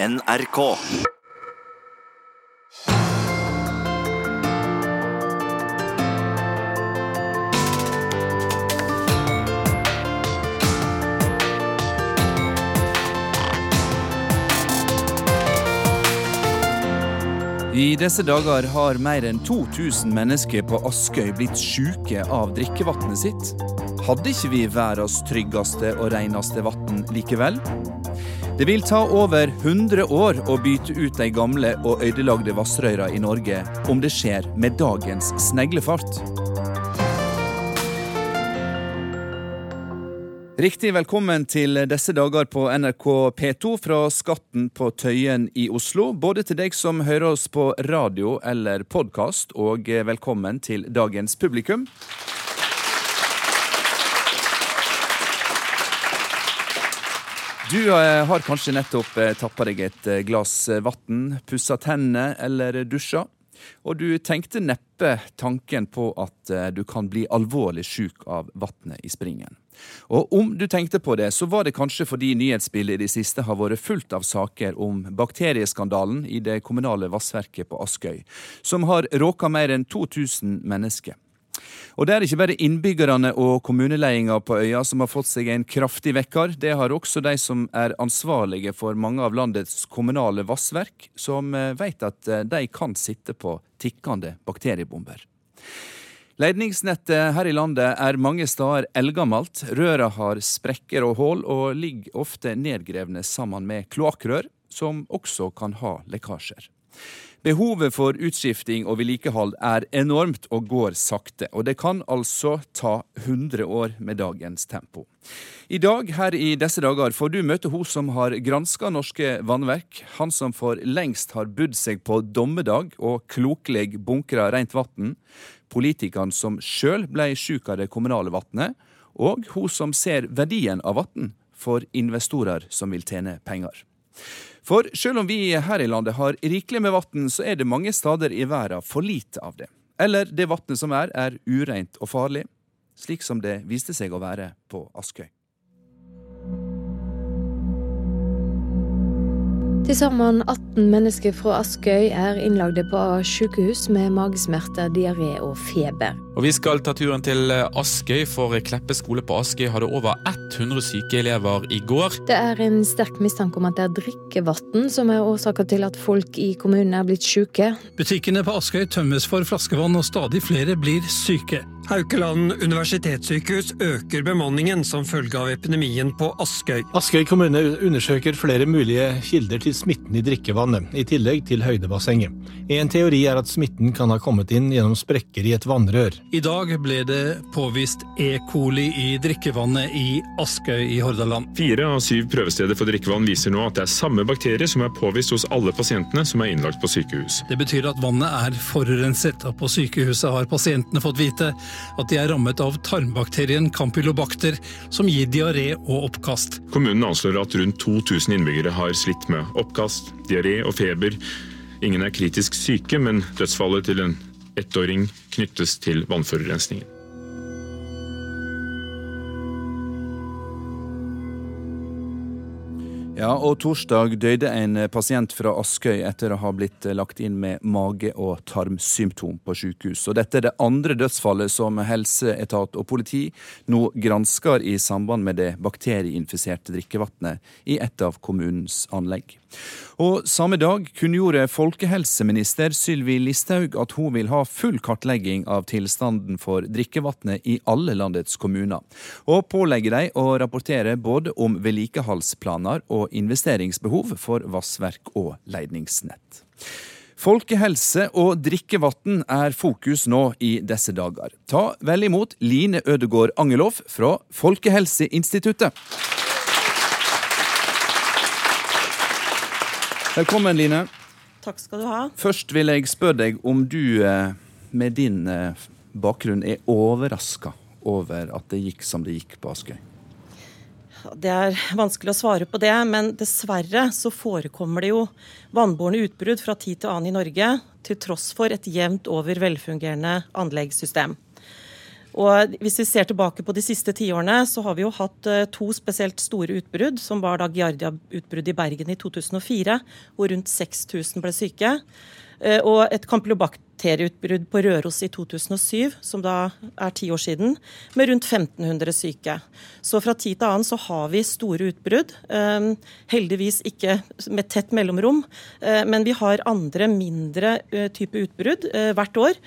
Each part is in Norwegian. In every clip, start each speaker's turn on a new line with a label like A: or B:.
A: NRK.
B: I disse dager har mer enn 2000 mennesker på Askøy blitt syke av drikkevannet sitt. Hadde ikke vi verdens tryggeste og reneste vann likevel? Det vil ta over 100 år å bytte ut de gamle og ødelagte vassrøyra i Norge, om det skjer med dagens sneglefart. Riktig velkommen til disse dager på NRK P2 fra Skatten på Tøyen i Oslo. Både til deg som hører oss på radio eller podkast, og velkommen til dagens publikum. Du eh, har kanskje nettopp eh, tappa deg et eh, glass vann, pussa tennene eller dusja. Og du tenkte neppe tanken på at du kan bli alvorlig sjuk av vannet i springen. Og om du tenkte på det, så var det kanskje fordi nyhetsbildet i det siste har vært fullt av saker om bakterieskandalen i det kommunale vassverket på Askøy, som har råka mer enn 2000 mennesker. Og det er ikke bare innbyggerne og kommuneledelsen på øya som har fått seg en kraftig vekker. Det har også de som er ansvarlige for mange av landets kommunale vassverk, som eh, vet at eh, de kan sitte på tikkende bakteriebomber. Ledningsnettet her i landet er mange steder eldgammelt. Røra har sprekker og hull, og ligger ofte nedgrevne sammen med kloakkrør, som også kan ha lekkasjer. Behovet for utskifting og vedlikehold er enormt og går sakte, og det kan altså ta 100 år med dagens tempo. I dag, her i disse dager, får du møte hun som har granska norske vannverk, han som for lengst har budd seg på dommedag og klokelig bunkra rent vann, politikeren som sjøl blei sjuk av det kommunale vannet, og hun som ser verdien av vann for investorer som vil tjene penger. For selv om vi her i landet har rikelig med vann, så er det mange steder i verden for lite av det. Eller det vannet som er, er ureint og farlig, slik som det viste seg å være på Askøy.
C: Til sammen 18 mennesker fra Askøy er innlagde på sykehus med magesmerter, diaré og feber.
D: Og Vi skal ta turen til Askøy, for Kleppe skole på Askøy hadde over 100 syke elever i går.
C: Det er en sterk mistanke om at det er drikkevann som er årsaken til at folk i kommunen er blitt syke.
E: Butikkene på Askøy tømmes for flaskevann, og stadig flere blir syke.
F: Haukeland universitetssykehus øker bemanningen som følge av epidemien på Askøy.
G: Askøy kommune undersøker flere mulige kilder til smitten i drikkevannet, i tillegg til høydebassenget. En teori er at smitten kan ha kommet inn gjennom sprekker i et vannrør.
E: I dag ble det påvist E. coli i drikkevannet i Askøy i Hordaland.
H: Fire av syv prøvesteder for drikkevann viser nå at det er samme bakterie som er påvist hos alle pasientene som er innlagt på sykehus.
E: Det betyr at vannet er forurenset, og på sykehuset har pasientene fått vite at de er rammet av tarmbakterien campylobacter, som gir diaré og oppkast.
H: Kommunen anslår at rundt 2000 innbyggere har slitt med oppkast, diaré og feber. Ingen er kritisk syke, men dødsfallet til en ettåring knyttes til vannforurensningen.
B: Ja, og Torsdag døde en pasient fra Askøy etter å ha blitt lagt inn med mage- og tarmsymptom på sykehus. Og dette er det andre dødsfallet som helseetat og politi nå gransker i samband med det bakterieinfiserte drikkevannet i et av kommunens anlegg. Og Samme dag kunngjorde folkehelseminister Sylvi Listhaug at hun vil ha full kartlegging av tilstanden for drikkevannet i alle landets kommuner, og pålegger dem å rapportere både om vedlikeholdsplaner og investeringsbehov for vassverk og ledningsnett. Folkehelse og drikkevann er fokus nå i disse dager. Ta vel imot Line Ødegård Angelov fra Folkehelseinstituttet. Velkommen, Line.
I: Takk skal du ha.
B: Først vil jeg spørre deg om du eh, med din eh, bakgrunn er overraska over at det gikk som det gikk på Askøy?
I: Det er vanskelig å svare på det, men dessverre så forekommer det jo vannbårne utbrudd fra tid til annen i Norge, til tross for et jevnt over velfungerende anleggssystem. Og hvis vi ser tilbake på de siste tiårene, så har vi jo hatt to spesielt store utbrudd, som var da Giardia-utbruddet i Bergen i 2004, hvor rundt 6000 ble syke. Eh, og et campylobakterieutbrudd på Røros i 2007, som da er ti år siden, med rundt 1500 syke. Så fra tid til annen så har vi store utbrudd. Eh, heldigvis ikke med tett mellomrom, eh, men vi har andre mindre type utbrudd hvert år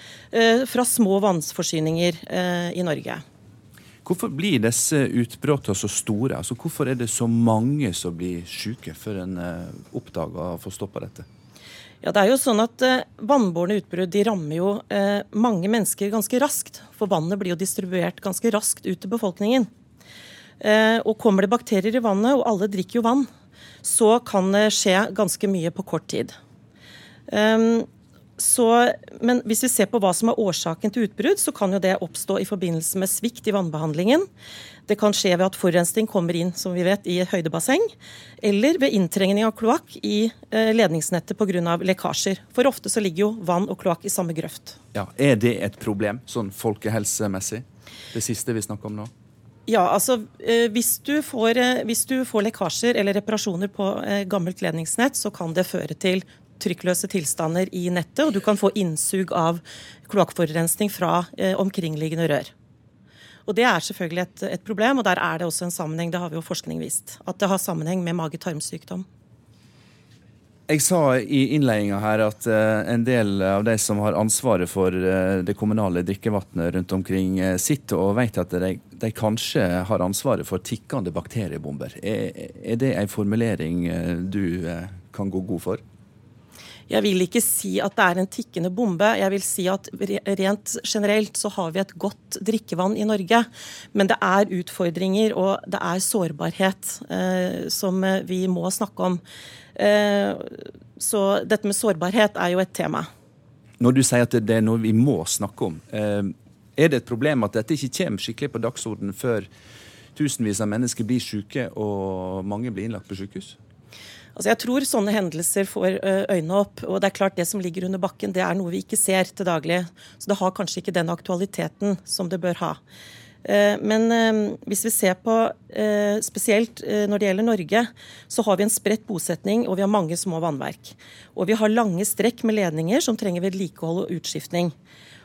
I: fra små vannforsyninger i Norge.
B: Hvorfor blir disse utbruddene så store? Altså, hvorfor er det så mange som blir syke før en oppdager og får stoppa dette?
I: Ja, det er jo sånn at eh, Vannbårne utbrudd de rammer jo eh, mange mennesker ganske raskt. For vannet blir jo distribuert ganske raskt ut til befolkningen. Eh, og kommer det bakterier i vannet, og alle drikker jo vann, så kan det skje ganske mye på kort tid. Um, så, men hvis vi ser på hva som er årsaken til utbrudd, så kan jo det oppstå i forbindelse med svikt i vannbehandlingen. Det kan skje ved at forurensning kommer inn som vi vet, i høydebasseng, eller ved inntrengning av kloakk i eh, ledningsnettet pga. lekkasjer. For ofte så ligger jo vann og kloakk i samme grøft.
B: Ja, Er det et problem, sånn folkehelsemessig? Det siste vi snakker om nå?
I: Ja, altså eh, hvis du, får, eh, hvis du får lekkasjer eller reparasjoner på gammelt ledningsnett, så kan det føre til trykkløse tilstander i nettet, og du kan få innsug av kloakkforurensning fra eh, omkringliggende rør. Og Det er selvfølgelig et, et, problem, og der er det også en sammenheng. Det har vi jo forskning vist. At det har sammenheng med mage-tarmsykdom.
B: Jeg sa i innledninga her at uh, en del av de som har ansvaret for uh, det kommunale drikkevannet rundt omkring, sitter og vet at de, de, kanskje har ansvaret for tikkende bakteriebomber. Er, er det en formulering du kan gå god for?
I: Jeg vil ikke si at det er en tikkende bombe. Jeg vil si at rent generelt så har vi et godt drikkevann i Norge. Men det er utfordringer og det er sårbarhet eh, som vi må snakke om. Eh, så dette med sårbarhet er jo et tema.
B: Når du sier at det er noe vi må snakke om, eh, er det et problem at dette ikke kommer skikkelig på dagsordenen før tusenvis av mennesker blir syke og mange blir innlagt på sykehus?
I: Altså jeg tror sånne hendelser får øynene opp. Og det er klart det som ligger under bakken, det er noe vi ikke ser til daglig. Så det har kanskje ikke den aktualiteten som det bør ha. Men hvis vi ser på spesielt når det gjelder Norge, så har vi en spredt bosetning og vi har mange små vannverk. Og vi har lange strekk med ledninger som trenger vedlikehold og utskiftning.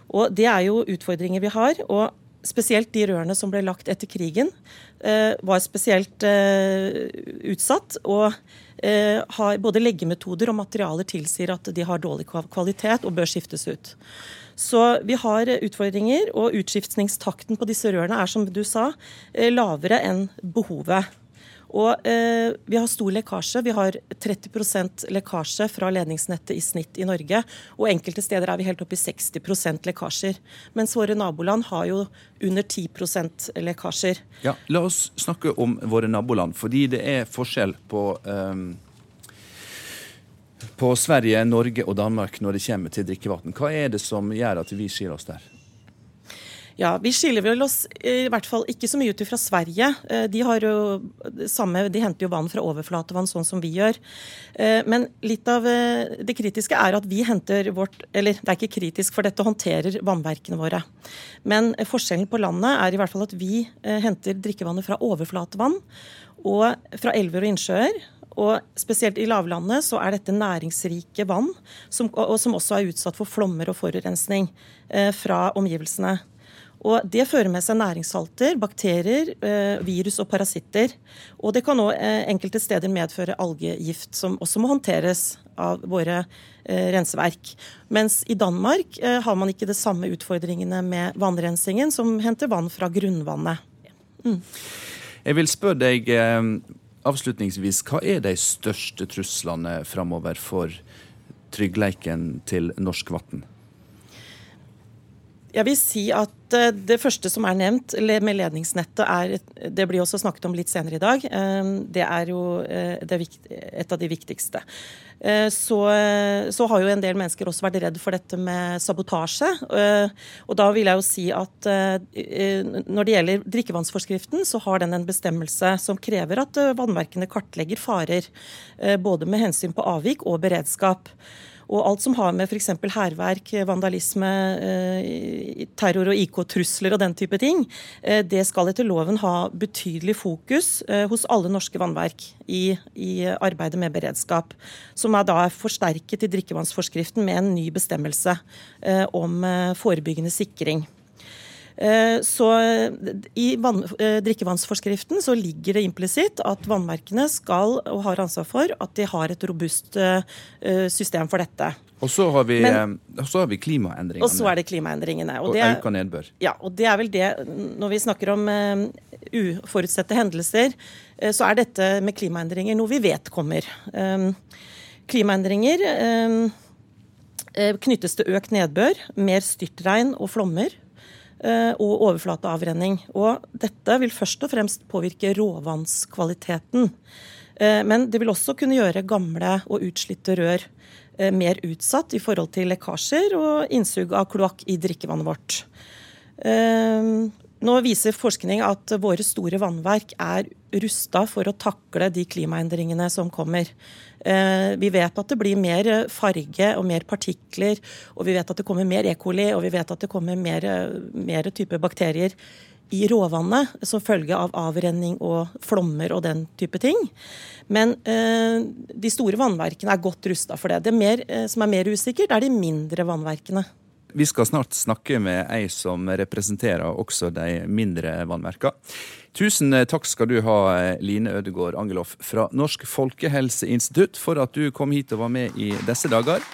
I: Og det er jo utfordringer vi har. og Spesielt de rørene som ble lagt etter krigen, var spesielt utsatt. og har både leggemetoder og materialer tilsier at de har dårlig kvalitet og bør skiftes ut. Så vi har utfordringer, og utskiftningstakten på disse rørene er som du sa, eh, lavere enn behovet. Og eh, Vi har stor lekkasje. Vi har 30% lekkasje fra ledningsnettet i snitt i Norge. Og enkelte steder er vi helt oppe i 60% lekkasjer. Mens våre naboland har jo under 10% lekkasjer.
B: Ja, La oss snakke om våre naboland, fordi det er forskjell på um på Sverige, Norge og Danmark når det kommer til drikkevann. Hva er det som gjør at vi skiller oss der?
I: Ja, Vi skiller vel oss i hvert fall ikke så mye ut fra Sverige. Eh, de, jo samme, de henter jo vann fra overflatevann, sånn som vi gjør. Eh, men litt av eh, det kritiske er at vi henter vårt Eller det er ikke kritisk, for dette håndterer vannverkene våre. Men forskjellen på landet er i hvert fall at vi henter drikkevannet fra overflatevann og fra elver og innsjøer. Og spesielt i lavlandet så er dette næringsrike vann, som, og som også er utsatt for flommer og forurensning eh, fra omgivelsene. Og Det fører med seg næringssalter, bakterier, eh, virus og parasitter. Og det kan òg eh, enkelte steder medføre algegift, som også må håndteres av våre eh, renseverk. Mens i Danmark har man ikke de samme utfordringene med vannrensingen, som henter vann fra grunnvannet. Mm.
B: Jeg vil spørre deg avslutningsvis, hva er de største truslene framover for tryggleiken til norsk vann?
I: Jeg vil si at eh, det første som er nevnt med ledningsnettet, er, det blir også snakket om litt senere i dag, eh, det er jo det er et av de viktigste. Så, så, har jo en del mennesker også vært redd for dette med sabotasje. Og da vil jeg jo si at når det gjelder drikkevannsforskriften, så har den en bestemmelse som krever at vannverkene kartlegger farer, både med hensyn på avvik og beredskap. Og alt som har med f.eks. hærverk, vandalisme, eh, terror og IK-trusler og den type ting, eh, det skal etter loven ha betydelig fokus eh, hos alle norske vannverk i, i arbeidet med beredskap. Som er da forsterket i drikkevannsforskriften med en ny bestemmelse om forebyggende sikring. Eh, så I vann, drikkevannsforskriften så ligger det implisitt at vannverkene skal og har ansvar for at de har et robust eh, system for dette.
B: Og så har vi, Men, har vi klimaendringene.
I: Og så er det klimaendringene.
B: Og, og det, øka nedbør.
I: Ja, og det er vel det Når vi snakker om uforutsette hendelser, så er dette med klimaendringer noe vi vet kommer. Klimaendringer knyttes til økt nedbør, mer styrtregn og flommer. Eh, og overflateavrenning. Og dette vil først og fremst påvirke råvannskvaliteten. Eh, men det vil også kunne gjøre gamle og utslitte rør eh, mer utsatt i forhold til lekkasjer og innsug av kloakk i drikkevannet vårt. Nå viser forskning at våre store vannverk er rusta for å takle de klimaendringene som kommer. Eh, vi vet at det blir mer farge og mer partikler, og vi vet at det kommer mer E. og vi vet at det kommer mer, mer type bakterier i råvannet som følge av avrenning og flommer og den type ting. Men eh, de store vannverkene er godt rusta for det. Det mer, eh, som er mer usikkert, er de mindre vannverkene.
B: Vi skal snart snakke med ei som representerer også de mindre vannverka. Tusen takk skal du ha, Line Ødegård Angeloff fra Norsk folkehelseinstitutt, for at du kom hit og var med i disse dager.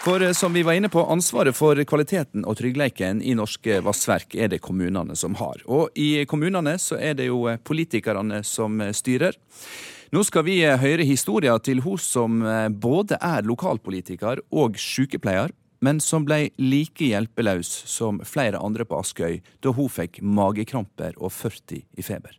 B: For som vi var inne på, ansvaret for kvaliteten og tryggleiken i norske vassverk er det kommunene som har. Og i kommunene så er det jo politikerne som styrer. Nå skal vi eh, høre historia til hun som eh, både er lokalpolitiker og sykepleier, men som ble like hjelpeløs som flere andre på Askøy da hun fikk magekramper og 40 i feber.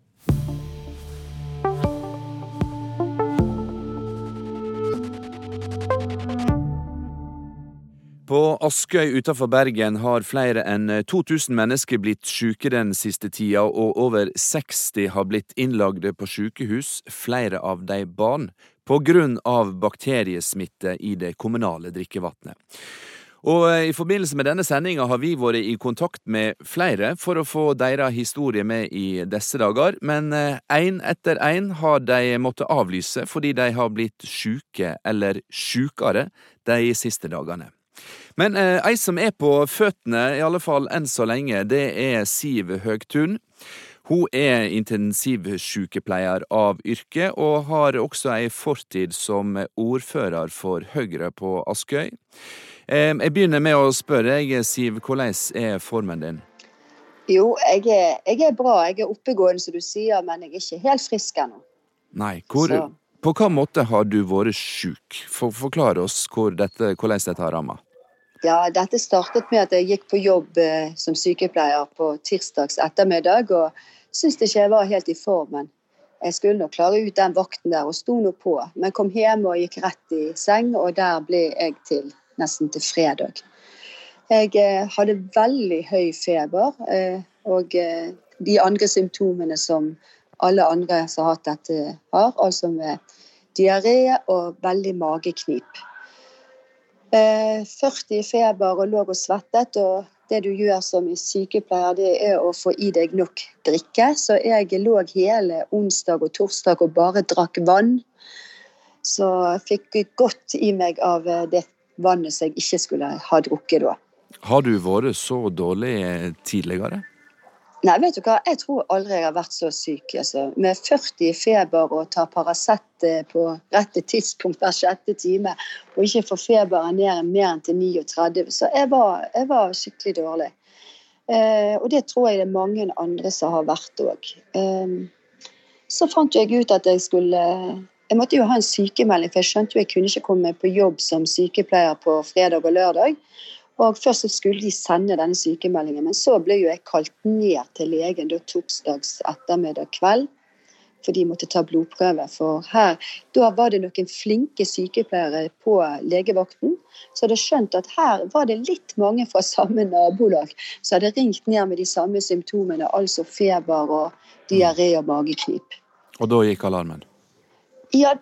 B: På Askøy utenfor Bergen har flere enn 2000 mennesker blitt syke den siste tida, og over 60 har blitt innlagde på sykehus, flere av de barn, på grunn av bakteriesmitte i det kommunale drikkevannet. Og eh, I forbindelse med denne sendinga har vi vært i kontakt med flere for å få deres historie med i disse dager, men én eh, etter én har de måttet avlyse fordi de har blitt syke eller sykere de siste dagene. Men eh, ei som er på føttene, i alle fall enn så lenge, det er Siv Høgtun. Hun er intensivsykepleier av yrke, og har også ei fortid som ordfører for Høyre på Askøy. Eh, jeg begynner med å spørre deg, Siv, hvordan er formen din?
A: Jo, jeg er, jeg er, bra. Jeg er oppegående, som du sier, men jeg er ikke helt frisk ennå.
B: Nei, hvor, på hva måte har du vært syk? For, forklar oss hvor dette, hvordan dette har rammet.
A: Ja, dette startet med at jeg gikk på jobb eh, som sykepleier på tirsdags ettermiddag, og syntes ikke jeg var helt i formen. Jeg skulle nok klare ut den vakten der, og sto nå på. Men kom hjem og gikk rett i seng, og der ble jeg til nesten til fredag. Jeg eh, hadde veldig høy feber, eh, og eh, de andre symptomene som alle andre som har hatt dette, har, altså med diaré og veldig mageknip. 40 i feber og lå og svettet. og det du gjør som sykepleier, det er å få i deg nok drikke. Så jeg lå hele onsdag og torsdag og bare drakk vann. Så jeg fikk godt i meg av det vannet som jeg ikke skulle ha drukket da.
B: Har du vært så dårlig tidligere?
A: Nei, vet du hva, jeg tror aldri jeg har vært så syk. Altså. Med 40 i feber og tar Paracet eh, på rette tidspunkt hver sjette time, og ikke får feberen ned mer enn til 39. Så jeg var, jeg var skikkelig dårlig. Eh, og det tror jeg det er mange andre som har vært òg. Eh, så fant jeg ut at jeg skulle Jeg måtte jo ha en sykemelding, for jeg skjønte jo jeg kunne ikke komme på jobb som sykepleier på fredag og lørdag. Og Først skulle de sende denne sykemeldingen, men så ble jo jeg kalt ned til legen da torsdags ettermiddag kveld. For de måtte ta blodprøve. For her, da var det noen flinke sykepleiere på legevakten så hadde skjønt at her var det litt mange fra samme nabolag som hadde ringt ned med de samme symptomene, altså feber og diaré og mageknip.
B: Og da gikk alarmen?
A: Ja,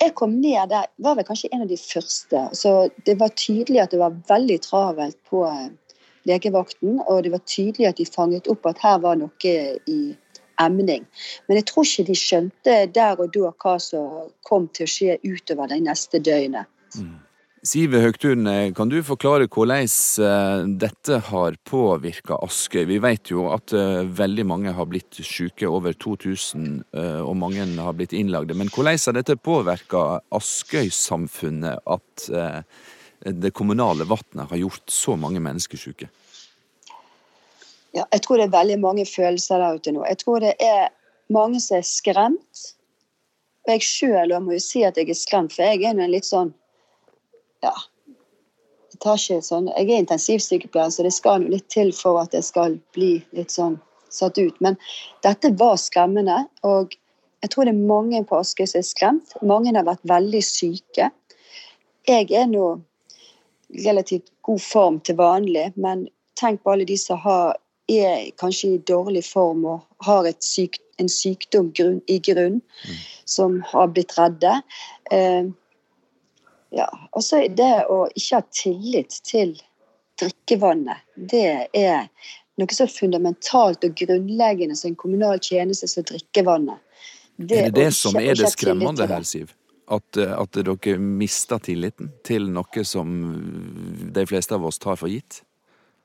A: jeg kom ned der, var vel kanskje en av de første. Så det var tydelig at det var veldig travelt på eh, legevakten. Og det var tydelig at de fanget opp at her var noe i emning. Men jeg tror ikke de skjønte der og da hva som kom til å skje utover de neste døgnene. Mm.
B: Sive Høgtun, kan du forklare hvordan eh, dette har påvirka Askøy? Vi vet jo at eh, veldig mange har blitt syke, over 2000, eh, og mange har blitt innlagde. Men hvordan har dette påvirka Askøy-samfunnet at det kommunale vannet har gjort så mange mennesker syke?
A: Ja, jeg tror det er veldig mange følelser der ute nå. Jeg tror det er mange som er skremt. Og jeg sjøl må jo si at jeg er skremt, for jeg er en litt sånn ja, jeg tar ikke sånn Jeg er intensivsykepleier, så det skal litt til for at jeg skal bli litt sånn satt ut. Men dette var skremmende. Og jeg tror det er mange på Askøy som er skremt. Mange har vært veldig syke. Jeg er nå relativt god form til vanlig, men tenk på alle de som har, er kanskje i dårlig form og har syk, en sykdom grunn, i grunn, mm. som har blitt redde. Eh, ja, og så det å ikke ha tillit til drikkevannet. Det er noe så fundamentalt og grunnleggende som en kommunal tjeneste som drikkevannet.
B: Det er det det som er det skremmende her, Siv? At, at, dere mister tilliten til noe som de fleste av oss tar for gitt?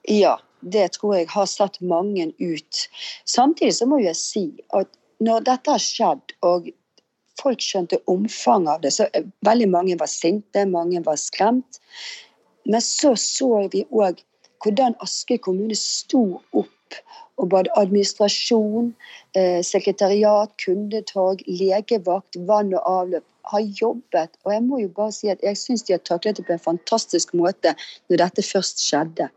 A: Ja, det tror jeg har satt mange ut. Samtidig så må jeg si at når dette har skjedd, og folk skjønte omfanget av det. Så veldig mange var sinte, mange var skremt. Men så så vi òg hvordan Askøy kommune sto opp. Og både administrasjon, eh, sekretariat, kundetorg, legevakt, vann og avløp har jobbet. Og jeg må jo bare si at jeg syns de har taklet det på en fantastisk måte når dette først skjedde.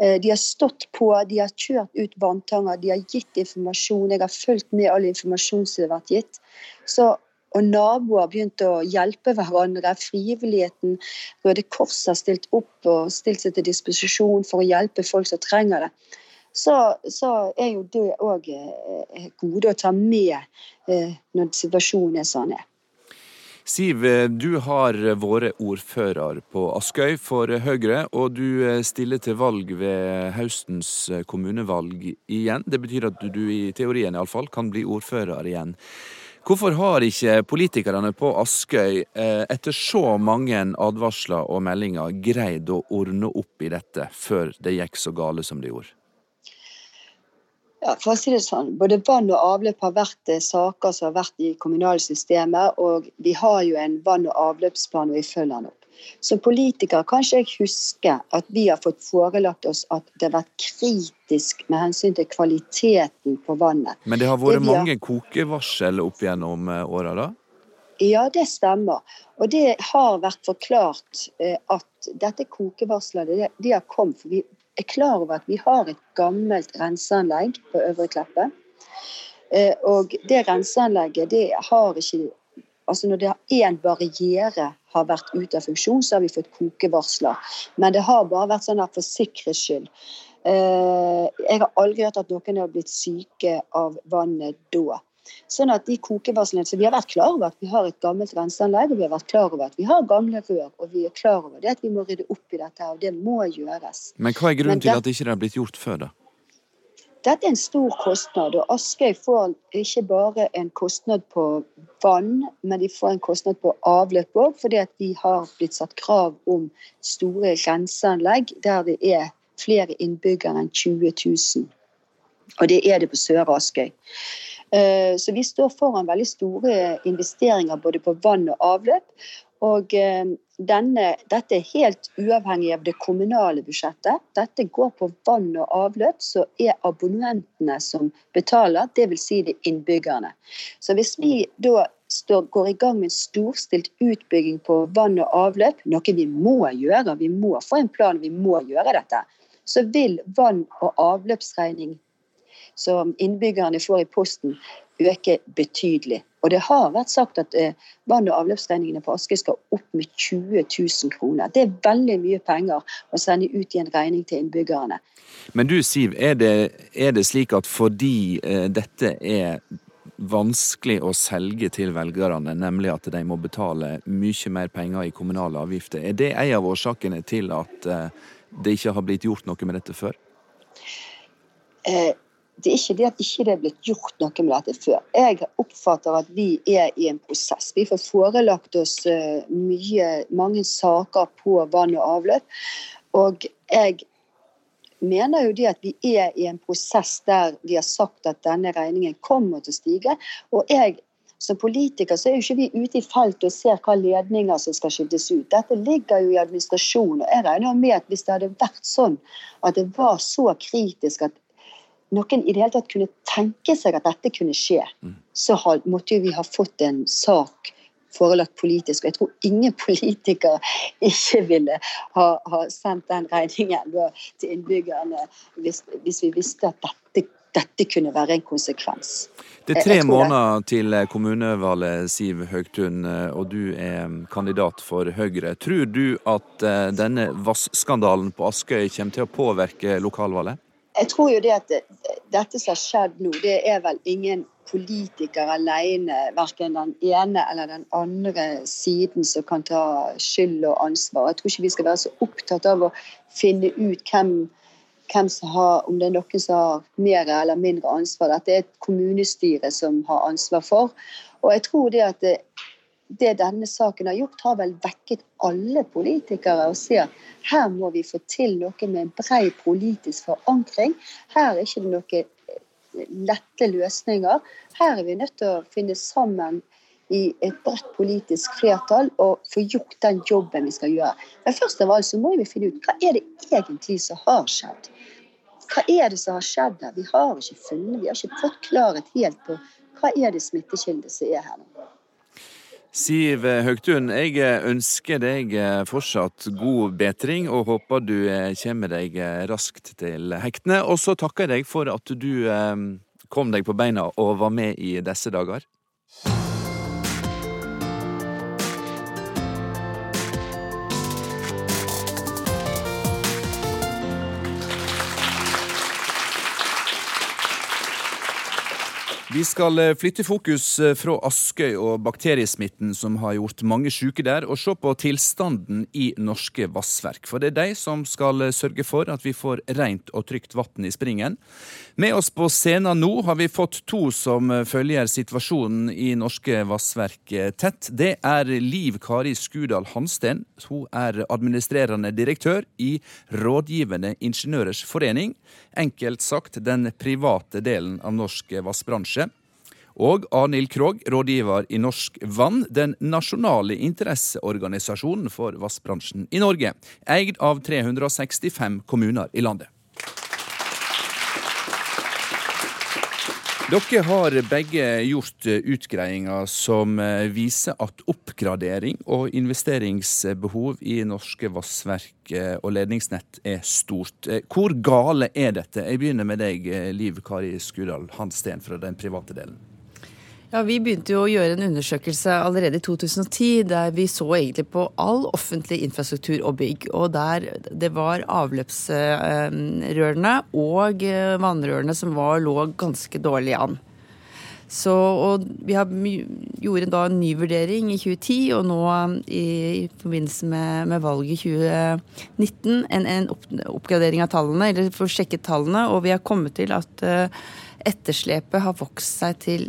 A: Eh, de har stått på, de har kjørt ut vanntanger, de har gitt informasjon. Jeg har fulgt med all informasjon som har vært gitt. Så og naboer begynte å hjelpe hverandre. Frivilligheten, Røde Kors har stilt opp og stilt seg til disposisjon for å hjelpe folk som trenger det. Så, så er jo det òg eh, gode å ta med eh, når situasjonen er sånn.
B: Siv, du har vært ordfører på Askøy for Høyre, og du stiller til valg ved høstens kommunevalg igjen. Det betyr at du i teorien iallfall kan bli ordfører igjen. Hvorfor har ikke politikerne på Askøy eh, etter så mange advarsler og meldinger greid å ordne opp i dette før det gikk så gale som det gjorde?
A: Ja, for å si det sånn, Både vann og avløp har vært eh, saker som har vært i kommunalsystemet. Og vi har jo en vann- og avløpsplan, og vi følger den. Som politiker kan ikke jeg huske at vi har fått forelagt oss at det har vært kritisk med hensyn til kvaliteten på vannet.
B: Men det har vært det mange har... kokevarsel opp gjennom eh, åra, da?
A: Ja, det stemmer. Og det har vært forklart eh, at dette kokevarselet det, de har kommet. For vi er klar over at vi har et gammelt renseanlegg på Øvre Kleppe. Eh, og det renseanlegget det har ikke Altså når det én barriere har vært ute av funksjon, så har vi fått kokevarsler. Men det har bare vært sånn her for sikkerhets skyld. Eh, jeg har aldri hørt at noen har blitt syke av vannet da. Sånn at de kokevarslene, så Vi har vært klar over at vi har et gammelt renseanlegg, og vi har vært klar over at vi har gamle rør. Og vi er klar over det at vi må rydde opp i dette, og det må gjøres.
B: Men hva er grunnen til at det ikke har blitt gjort før, da?
A: Dette er en stor kostnad, og Askøy får ikke bare en kostnad på vann, men de får en kostnad på avløp òg, fordi at de har blitt satt krav om store renseanlegg der det er flere innbyggere enn 20 000. Og det er det på Søre Askøy. Eh, så vi står foran veldig store investeringer både på vann og avløp. Og eh, denne, dette er helt uavhengig av det kommunale budsjettet. Dette går på vann og avløp, så er abonnentene som betaler, dvs. Si de innbyggerne. Så hvis vi da står, går i gang med en storstilt utbygging på vann og avløp, noe vi må gjøre, vi må få en plan, vi må gjøre dette, så vil vann- og avløpsregning som innbyggerne får i posten, øke betydelig. Og det har vært sagt at eh, vann- og avløpsregningene på Aske skal opp med 20 000 kroner. Det er veldig mye penger å sende ut i en regning til innbyggerne.
B: Men du Siv, er det, er det slik at fordi eh, dette er vanskelig å selge til velgerne, nemlig at de må betale mye mer penger i kommunale avgifter. Er det en av årsakene til at eh, det ikke har blitt gjort noe med dette før?
A: Eh, det er ikke det at ikke det er blitt gjort noe med dette før. Jeg oppfatter at vi er i en prosess. Vi får forelagt oss eh, mye, mange saker på vann og avløp. Og jeg mener jo det at vi er i en prosess der vi har sagt at denne regningen kommer til å stige. Og jeg som politiker så er jo ikke vi ute i feltet og ser hva ledninger som skal skiftes ut. Dette ligger jo i administrasjonen. og Jeg regner med at hvis det hadde vært sånn at det var så kritisk at noen i det hele tatt kunne tenke seg at dette kunne skje, mm. så måtte jo vi ha fått en sak forelagt politisk. Og jeg tror ingen politikere ikke ville ha, ha sendt den regningen til innbyggerne hvis, hvis, vi visste at dette, dette kunne være en konsekvens.
B: Det er tre måneder til kommunevalget, Siv Høgtun, og du er kandidat for Høyre. Tror du at eh, denne vasskandalen på Askøy kommer til å påvirke lokalvalget?
A: Jeg tror jo det at det, dette som har skjedd nå, det er vel ingen politiker alene, verken den ene eller den andre siden, som kan ta skyld og ansvar. Jeg tror ikke vi skal være så opptatt av å finne ut hvem, hvem som har, om det er noen som har mer eller mindre ansvar. Dette er et kommunestyre som har ansvar for. Og jeg tror det at det, denne saken har gjort, har vel vekket alle politikere og sier her må vi få til noe med en bred politisk forankring. Her er ikke det noen eh, lette løsninger. Her er vi nødt til å finne sammen i et bredt politisk flertall og få gjort den jobben vi skal gjøre. Men først av alt så må vi finne ut hva er det egentlig som har skjedd. Hva er det som har skjedd her? Vi har ikke funnet, vi har ikke fått klarhet helt på hva er det smittekilde som er her nå.
B: Siv Høgtun, jeg ønsker deg fortsatt god bedring og håper du kommer deg raskt til hektene. Og så takker jeg deg for at du eh, kom deg på beina og var med i disse dager. Vi skal eh, flytte fokus eh, fra Askøy og bakteriesmitten som har gjort mange syke der, og se på tilstanden i norske vassverk. For det er de som skal eh, sørge for at vi får rent og trygt vann i springen. Med oss på scenen nå har vi fått to som følger situasjonen i norske vassverk tett. Det er Liv Kari Skudal Hansten. Hun er administrerende direktør i Rådgivende ingeniørers forening. Enkelt sagt den private delen av norsk vassbransje og Arnhild Krogh, rådgiver i Norsk Vann, den nasjonale interesseorganisasjonen for vassbransjen i Norge, eid av 365 kommuner i landet. Dere har begge gjort utgreiinger som viser at oppgradering og investeringsbehov i norske vassverk og ledningsnett er stort. Hvor gale er dette? Jeg begynner med deg, Liv Kari Skudal Hansten fra den private delen.
J: Ja, Vi begynte jo å gjøre en undersøkelse allerede i 2010 der vi så egentlig på all offentlig infrastruktur og bygg. Og der det var avløpsrørene og vannrørene som var, lå ganske dårlig an. Så, og vi har, gjorde da en ny vurdering i 2010, og nå i, i forbindelse med, med, valget i 2019 en, en opp, oppgradering av tallene, eller for å sjekke tallene, og vi har kommet til at uh, etterslepet har vokst seg til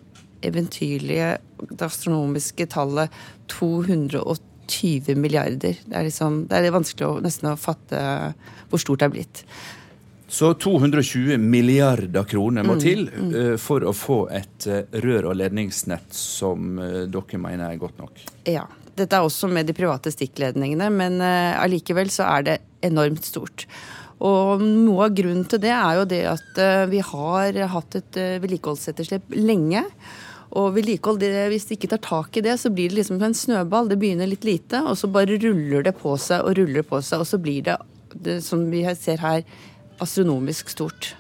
J: eventyrlige, astronomiske tallet 220 milliarder. Det er, liksom, det er vanskelig å, nesten å fatte hvor stort det er blitt.
B: Så 220 milliarder kroner må mm, til mm. Uh, for å få et uh, rør- og ledningsnett som uh, dere mener er godt nok?
J: Ja. Dette er også med de private stikkledningene, men allikevel så er det enormt stort. Og noe av grunnen til det er jo det at vi har hatt et vedlikeholdsetterslep lenge. Og vedlikehold, hvis de ikke tar tak i det, så blir det liksom en snøball. Det begynner litt lite, og så bare ruller det på seg og ruller på seg. Og så blir det, det som vi ser her, astronomisk stort.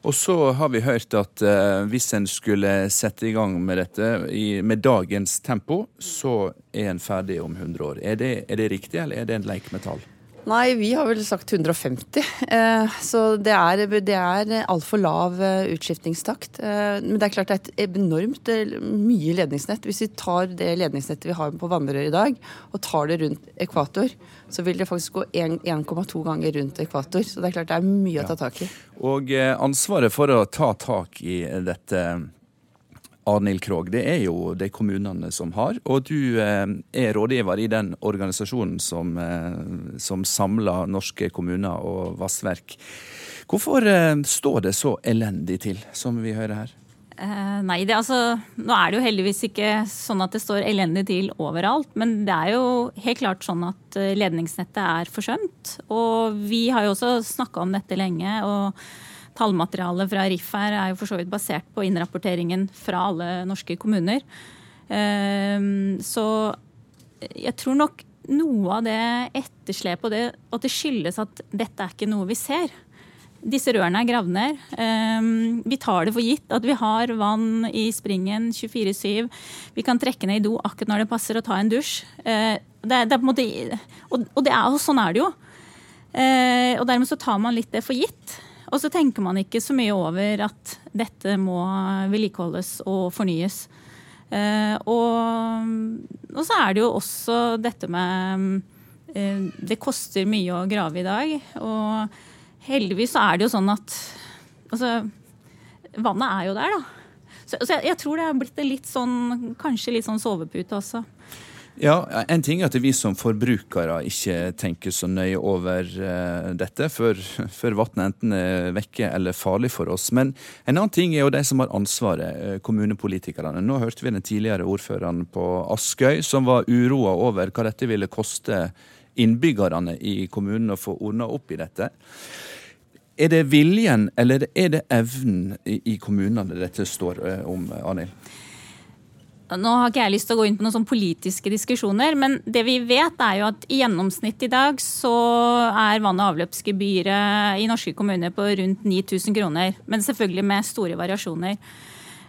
B: Og så har vi hørt at eh, hvis en skulle sette i gang med dette i, med dagens tempo, så er en ferdig om 100 år. Er det, er det riktig, eller er det en leik med tall?
J: Nei, vi har vel sagt 150. Eh, så det er, det er altfor lav eh, utskiftningstakt. Eh, men det er klart det er et enormt mye ledningsnett. Hvis vi tar det ledningsnettet vi har på vannrør i dag, og tar det rundt ekvator, så vil det faktisk gå 1,2 ganger rundt ekvator. Så det er klart det er mye å ta tak i.
B: Og ansvaret for å ta tak i dette Arnhild Krogh, det er jo de kommunene som har. Og du eh, er rådgiver i den organisasjonen som, eh, som samler norske kommuner og vassverk. Hvorfor eh, står det så elendig til, som vi hører her?
K: Nei, det, altså, nå er det jo heldigvis ikke sånn at det står elendig til overalt. Men det er jo helt klart sånn at ledningsnettet er forsømt. Og vi har jo også snakka om dette lenge. og Tallmaterialet fra RIF her er jo for så vidt basert på innrapporteringen fra alle norske kommuner. Ehm, så jeg tror nok noe av det etterslepet og det, at det skyldes at dette er ikke noe vi ser. Disse rørene er gravd ned. Ehm, vi tar det for gitt at vi har vann i springen 24-7. Vi kan trekke ned i do akkurat når det passer å ta en dusj. Det er, det er måte, og, og det er, sånn er det jo. Eh, og dermed så tar man litt det for gitt. Og så tenker man ikke så mye over at dette må vedlikeholdes og fornyes. Uh, og, og, så er det jo også dette med uh, Det koster mye å grave i dag. Og heldigvis så er det jo sånn at altså, vannet er jo der, da. Så, så jeg, jeg, tror det er blitt en litt sånn, kanskje litt sånn sovepute også.
B: Ja, En ting er at vi som forbrukere ikke tenker så nøye over uh, dette før, før vannet enten er vekke eller farlig for oss. Men en annen ting er jo de som har ansvaret, uh, kommunepolitikerne. Nå hørte vi den tidligere ordføreren på Askøy som var uroa over hva dette ville koste innbyggerne i kommunen å få ordna opp i dette. Er det viljen eller er det evnen i, kommunene dette står uh, om, Arnhild?
K: Nå har ikke jeg lyst til å gå inn på noen sånn politiske diskusjoner, men det vi vet er jo at i gjennomsnitt i dag så er vann- og avløpsgebyret i norske kommuner på rundt 9000 kroner. Men selvfølgelig med store variasjoner.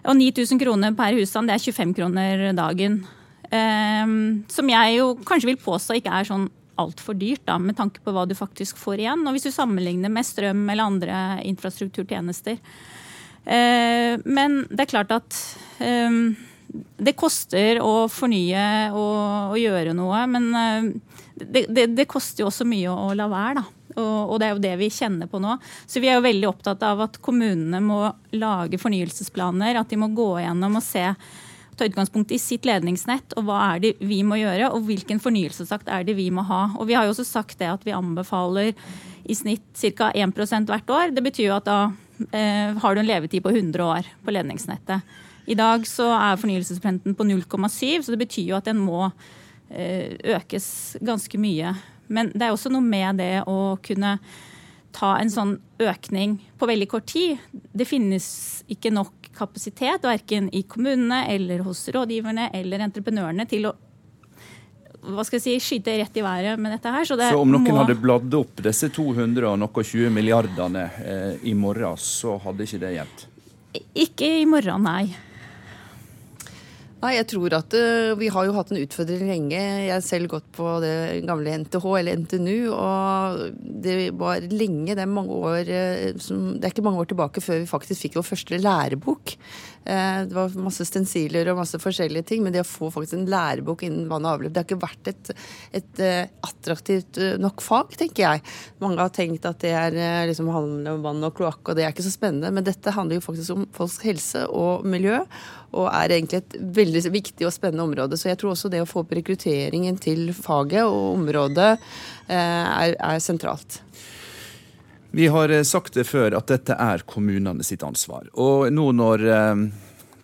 K: Og 9000 kroner per husstand, det er 25 kroner dagen. Um, som jeg jo kanskje vil påstå ikke er sånn altfor dyrt, da, med tanke på hva du faktisk får igjen. Og hvis du sammenligner med strøm eller andre infrastrukturtjenester. Uh, men det er klart at um, det koster å fornye og, og gjøre noe, men eh, det, det, det, koster jo også mye å, la være, da. Og, og, det er jo det vi kjenner på nå. Så vi er jo veldig opptatt av at kommunene må lage fornyelsesplaner. At de må gå gjennom og se ta utgangspunkt i sitt ledningsnett og hva er det vi må gjøre, og hvilken fornyelsesakt er det vi må ha. Og Vi har jo også sagt det at vi anbefaler i snitt ca. 1% hvert år. Det betyr jo at da eh, har du en levetid på 100 år på ledningsnettet. I dag så er fornyelsesprenten på 0,7, så det betyr jo at den må eh, økes ganske mye. Men det er også noe med det å kunne ta en sånn økning på veldig kort tid. Det finnes ikke nok kapasitet, verken i kommunene eller hos rådgiverne eller entreprenørene, til å hva skal jeg si, skyte rett i været med dette her.
B: Så, det så om noen må... hadde bladd opp disse 200 og noe 20 milliardene eh, i morgen, så hadde ikke det hjulpet?
K: Ikke i morgen, nei.
J: Nei, jeg tror at uh, Vi har jo hatt en utfordring lenge. Jeg har selv gått på det gamle NTH, eller NTNU. Og det var lenge, det er mange år uh, som, Det er ikke mange år tilbake før vi faktisk fikk vår første lærebok. Uh, det var masse stensiler og masse forskjellige ting, men det å få faktisk en lærebok innen vann og avløp, det har ikke vært et, et attraktivt nok fag, tenker jeg. Mange har tenkt at det er liksom handler om vann og kloakk, og det er ikke så spennende. Men dette handler jo faktisk om folks helse og miljø og er egentlig et veldig viktig og spennende område. Så jeg tror også det å få opp rekrutteringen til faget og området eh, er, er sentralt.
B: Vi har eh, sagt det før at dette er kommunene sitt ansvar. Og nå når eh,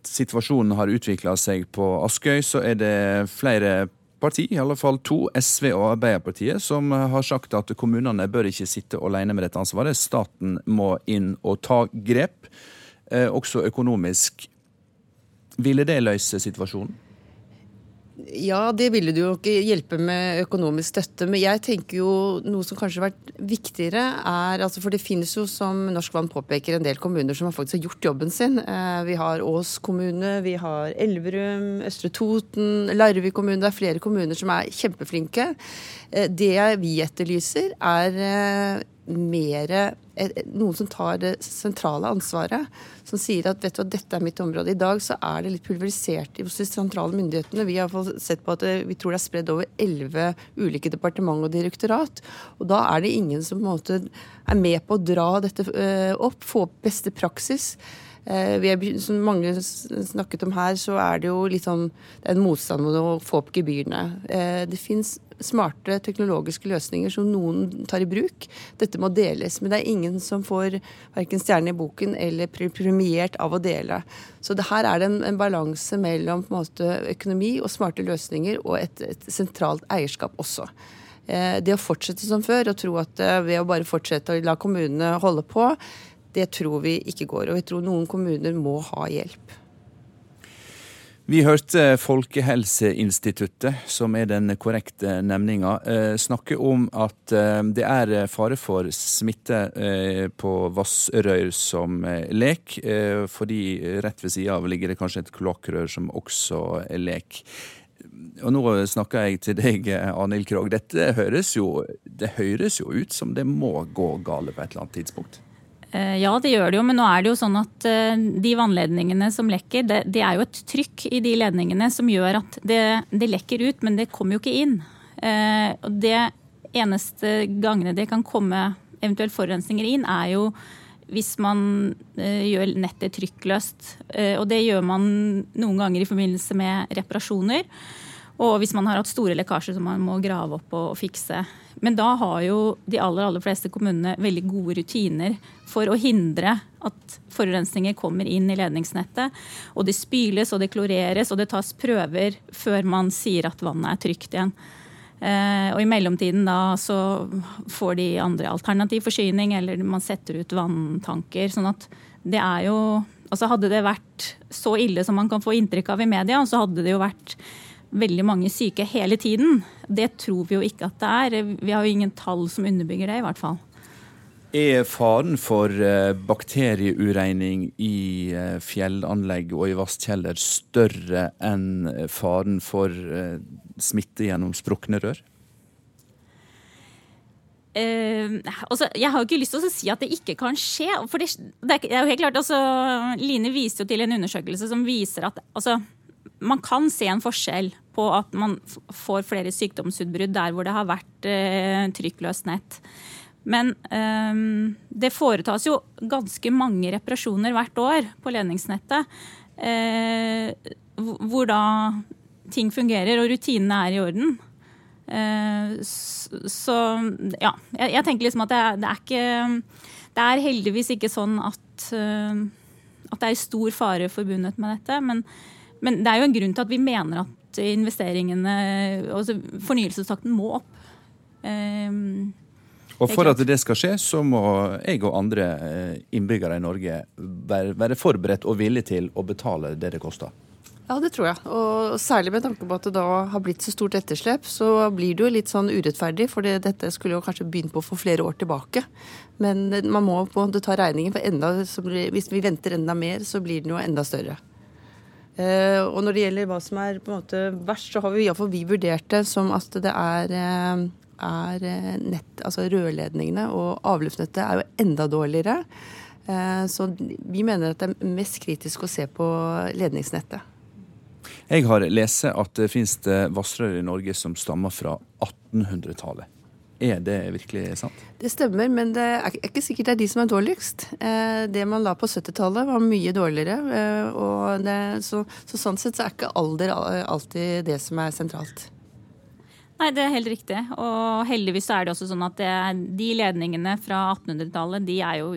B: situasjonen har utvikla seg på Askøy, så er det flere parti, i alle fall to, SV og Arbeiderpartiet, som har sagt at kommunene bør ikke sitte alene med dette ansvaret. Staten må inn og ta grep, også økonomisk. Ville det løse situasjonen?
J: Ja, det ville det jo ikke hjelpe med økonomisk støtte. Men jeg tenker jo noe som kanskje har vært viktigere, er altså For det finnes jo, som Norsk Vann påpeker, en del kommuner som har faktisk har gjort jobben sin. Eh, vi har Ås kommune, vi har Elverum, Østre Toten, Larvik kommune. Det er flere kommuner som er kjempeflinke. Eh, det vi etterlyser, er eh, mer noen som tar det sentrale ansvaret. Som sier at vet du dette er mitt område. I dag så er det litt pulverisert hos de sentrale myndighetene. Vi har sett på at vi tror det er spredd over elleve ulike departement og direktorat. Og da er det ingen som på en måte er med på å dra dette opp, få opp beste praksis. Eh, vi er, som mange snakket om her, så er det jo litt sånn det er en motstand mot å få opp gebyrene. Eh, det fins smarte teknologiske løsninger som noen tar i bruk. Dette må deles. Men det er ingen som får verken stjerne i boken eller premiert av å dele. Så det her er det en, en balanse mellom måte, økonomi og smarte løsninger og et, et sentralt eierskap også. Eh, det å fortsette som før og tro at ved å bare fortsette å la kommunene holde på, det tror vi ikke går. Og vi tror noen kommuner må ha hjelp.
B: Vi hørte Folkehelseinstituttet, som er den korrekte nevninga, eh, snakke om at eh, det er fare for smitte eh, på vassrør som lek, fordi rett ved sida av ligger det kanskje et kloakkrør som også lek. Og nå snakker jeg til deg, Arnhild Krogh. Dette høres jo, det høres jo ut som det må gå gale på et eller annet tidspunkt?
K: Eh, ja, det gjør det jo, men nå er det jo sånn at eh, de vannledningene som lekker, det, det er jo et trykk i de ledningene som gjør at det, det lekker ut, men det kommer jo ikke inn. Eh, og det eneste gangene det kan komme eventuelt forurensninger inn, er jo hvis man gjør nettet trykkløst. Og det gjør man noen ganger i forbindelse med reparasjoner. Og hvis man har hatt store lekkasjer som man må grave opp og, fikse. Men da har jo de aller, aller fleste kommunene veldig gode rutiner for å hindre at forurensninger kommer inn i ledningsnettet. Og det spyles og det kloreres og det tas prøver før man sier at vannet er trygt igjen. Eh, og i mellomtiden da så får de andre alternativ forsyning, eller man setter ut vanntanker. Sånn at det er jo Altså hadde det vært så ille som man kan få inntrykk av i media, så hadde det jo vært veldig mange syke hele tiden. Det tror vi jo ikke at det er. Vi har jo ingen tall som underbygger det, i hvert fall.
B: Er faren for eh, bakterieuregning i eh, fjellanlegg og i vasskjeller større enn faren for eh, smitte gjennom sprukne rør?
K: Uh, altså, jeg har ikke lyst til å si at det ikke kan skje. for det, det er jo helt klart, altså, Line viste jo til en undersøkelse som viser at altså, man kan se en forskjell på at man får flere sykdomsutbrudd der hvor det har vært eh, trykkløst nett. Men eh, det foretas jo ganske mange reparasjoner hvert år på ledningsnettet. Eh, hvor da ting fungerer og rutinene er i orden. Eh, så ja, jeg, tenker liksom at det, det, er ikke Det er heldigvis ikke sånn at, eh, at det er stor fare forbundet med dette. men men det er jo en grunn til at vi mener at investeringene, altså fornyelsestakten, må opp. Um,
B: og For at det skal skje, så må jeg og andre eh, innbyggere i Norge være, være forberedt og villige til å betale det det koster.
J: Ja, det tror jeg. Og særlig med tanke på at det da har blitt så stort etterslep, så blir det jo litt sånn urettferdig. For dette skulle jo kanskje begynt på for flere år tilbake. Men man må på en måte ta regningen, for enda, hvis vi venter enda mer, så blir den jo enda større. Uh, og når det gjelder hva som er på en måte verst, så har vi iallfall vi vurdert det som at det er, uh, er eh, nett, altså rørledningene og avløpsnettet er jo enda dårligere. Så vi mener at det er mest kritisk å se på ledningsnettet.
B: Jeg har lest at det finnes vassrør i Norge som stammer fra 1800-tallet. Er det virkelig sant?
J: Det stemmer, men det er ikke sikkert det er de som er dårligst. Eh, det man la på 70-tallet var mye dårligere. Og det, så, så, sånn sett så er ikke alder alltid det som er sentralt.
K: Nei, det er helt riktig. Og heldigvis er det også sånn at det, de ledningene fra 1800-tallet, de er jo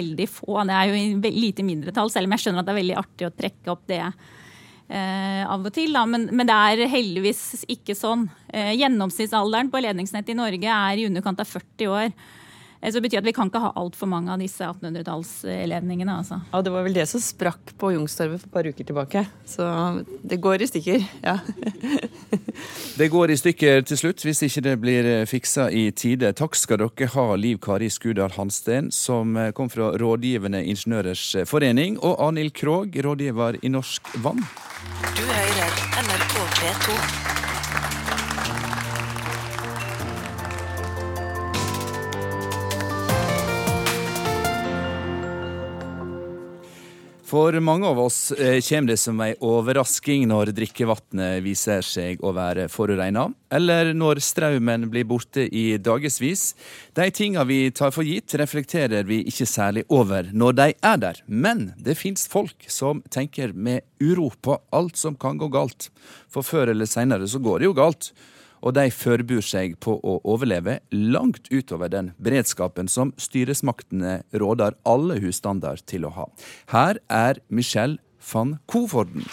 K: veldig få. Det er jo i lite mindretall, selv om jeg skjønner at det er veldig artig å trekke opp det eh, av og til. Da. Men, men, det er heldigvis ikke sånn. Eh, gjennomsnittsalderen på ledningsnettet i Norge er i underkant av 40 år. Så det betyr at vi kan ikke ha altfor mange av disse 1800-tallsledningene. Altså.
J: Ja, Det var vel det som sprakk på Youngstorget for et par uker tilbake. Så det går i stykker, ja.
B: det går i stykker til slutt, hvis ikke det blir fiksa i tide. Takk skal dere ha, Liv Kari Skudal Hansten, som kom fra Rådgivende Ingeniørers Forening, og Arnhild Krogh, rådgiver i Norsk Vann. Du hører NRK P2. For mange av oss eh, kommer det som ei overrasking når drikkevannet viser seg å være forureina, eller når strømmen blir borte i dagevis. De tinga vi tar for gitt, reflekterer vi ikke særlig over når de er der. Men det fins folk som tenker med uro på alt som kan gå galt. For før eller seinere så går det jo galt og de forbereder seg på å overleve langt utover den beredskapen som styresmaktene råder alle husstander til å ha. Her er Michelle van Koforden.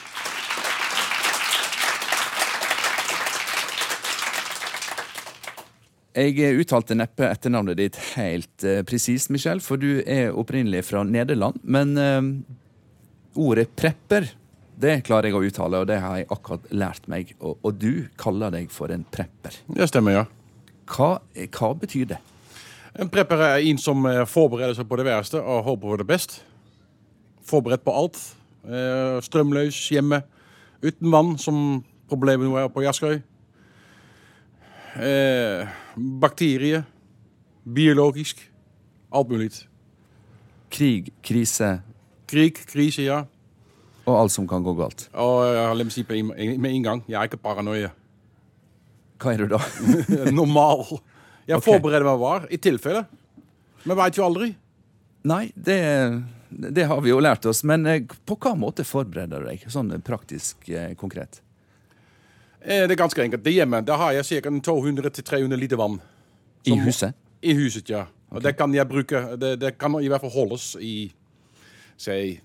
B: Jeg uttalte neppe etternavnet ditt helt uh, presist, Michelle, for du er opprinnelig fra Nederland. Men uh, ordet prepper det klarer jeg å uttale, og det har jeg akkurat lært meg. Og, og du kaller deg for en prepper.
L: Det stemmer, ja.
B: Hva, hva, betyr det?
L: En prepper er en som eh, forbereder seg på det verste og håper på det best. Forberedt på alt. Eh, strømløs hjemme. Uten vann, som problemet nå er på Jaskøy. Eh, bakterier. Biologisk. Alt mulig.
B: Krig, krise.
L: Krig, krise, ja.
B: Og alt som kan gå galt.
L: Og la meg si med en gang, jeg er ikke paranoia.
B: Hva er du da?
L: Normal. Jeg okay. forbereder meg var, i tilfelle. Vi veit jo aldri.
B: Nei, det, det, har vi jo lært oss. Men eh, på hva måte forbereder du deg, sånn praktisk eh, konkret?
L: Eh, det er ganske enkelt. Det hjemme da har jeg ca. 200-300 liter vann.
B: Som, I huset?
L: I huset, ja. Og det kan jeg bruke Det, det kan i hvert fall holdes i si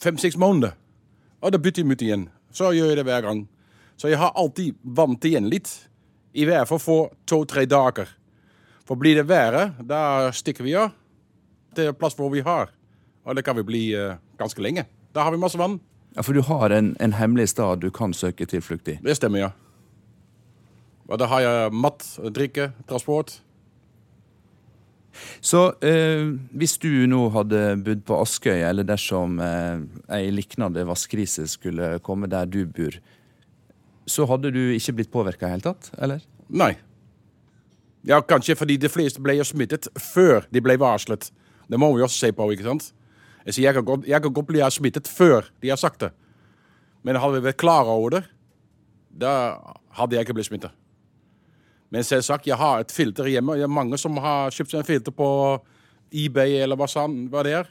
L: fem-seks måneder. Og da bytter jeg ut igjen. Så gjør jeg det hver gang. Så jeg har alltid vant igjen litt. I hvert fall for to-tre dager. For blir det verre, da stikker vi av. til plass hvor vi har. Og det kan vi bli uh, ganske lenge. Da har vi masse vann.
B: Ja, For du har en, en hemmelig stad du kan søke tilflukt i?
L: Det stemmer, ja. Og da har jeg mat, drikke, transport.
B: Så eh, hvis du nå hadde bodd på Askøy, eller dersom eh, ei lignende vasskrise skulle komme der du bor, så hadde du ikke blitt påvirka i det hele tatt, eller?
L: Nei. Ja, kanskje fordi de fleste ble smittet før de ble varslet. Det må vi også se på, ikke sant? Jeg, jeg, kan, godt, jeg kan godt bli smittet før de har sagt det. Men hadde vi vært klare over det, da hadde jeg ikke blitt smittet. Men selvsagt, jeg har et filter hjemme. Det er mange som har kjøpt seg en filter på eBay eller hva, sånn, hva det er.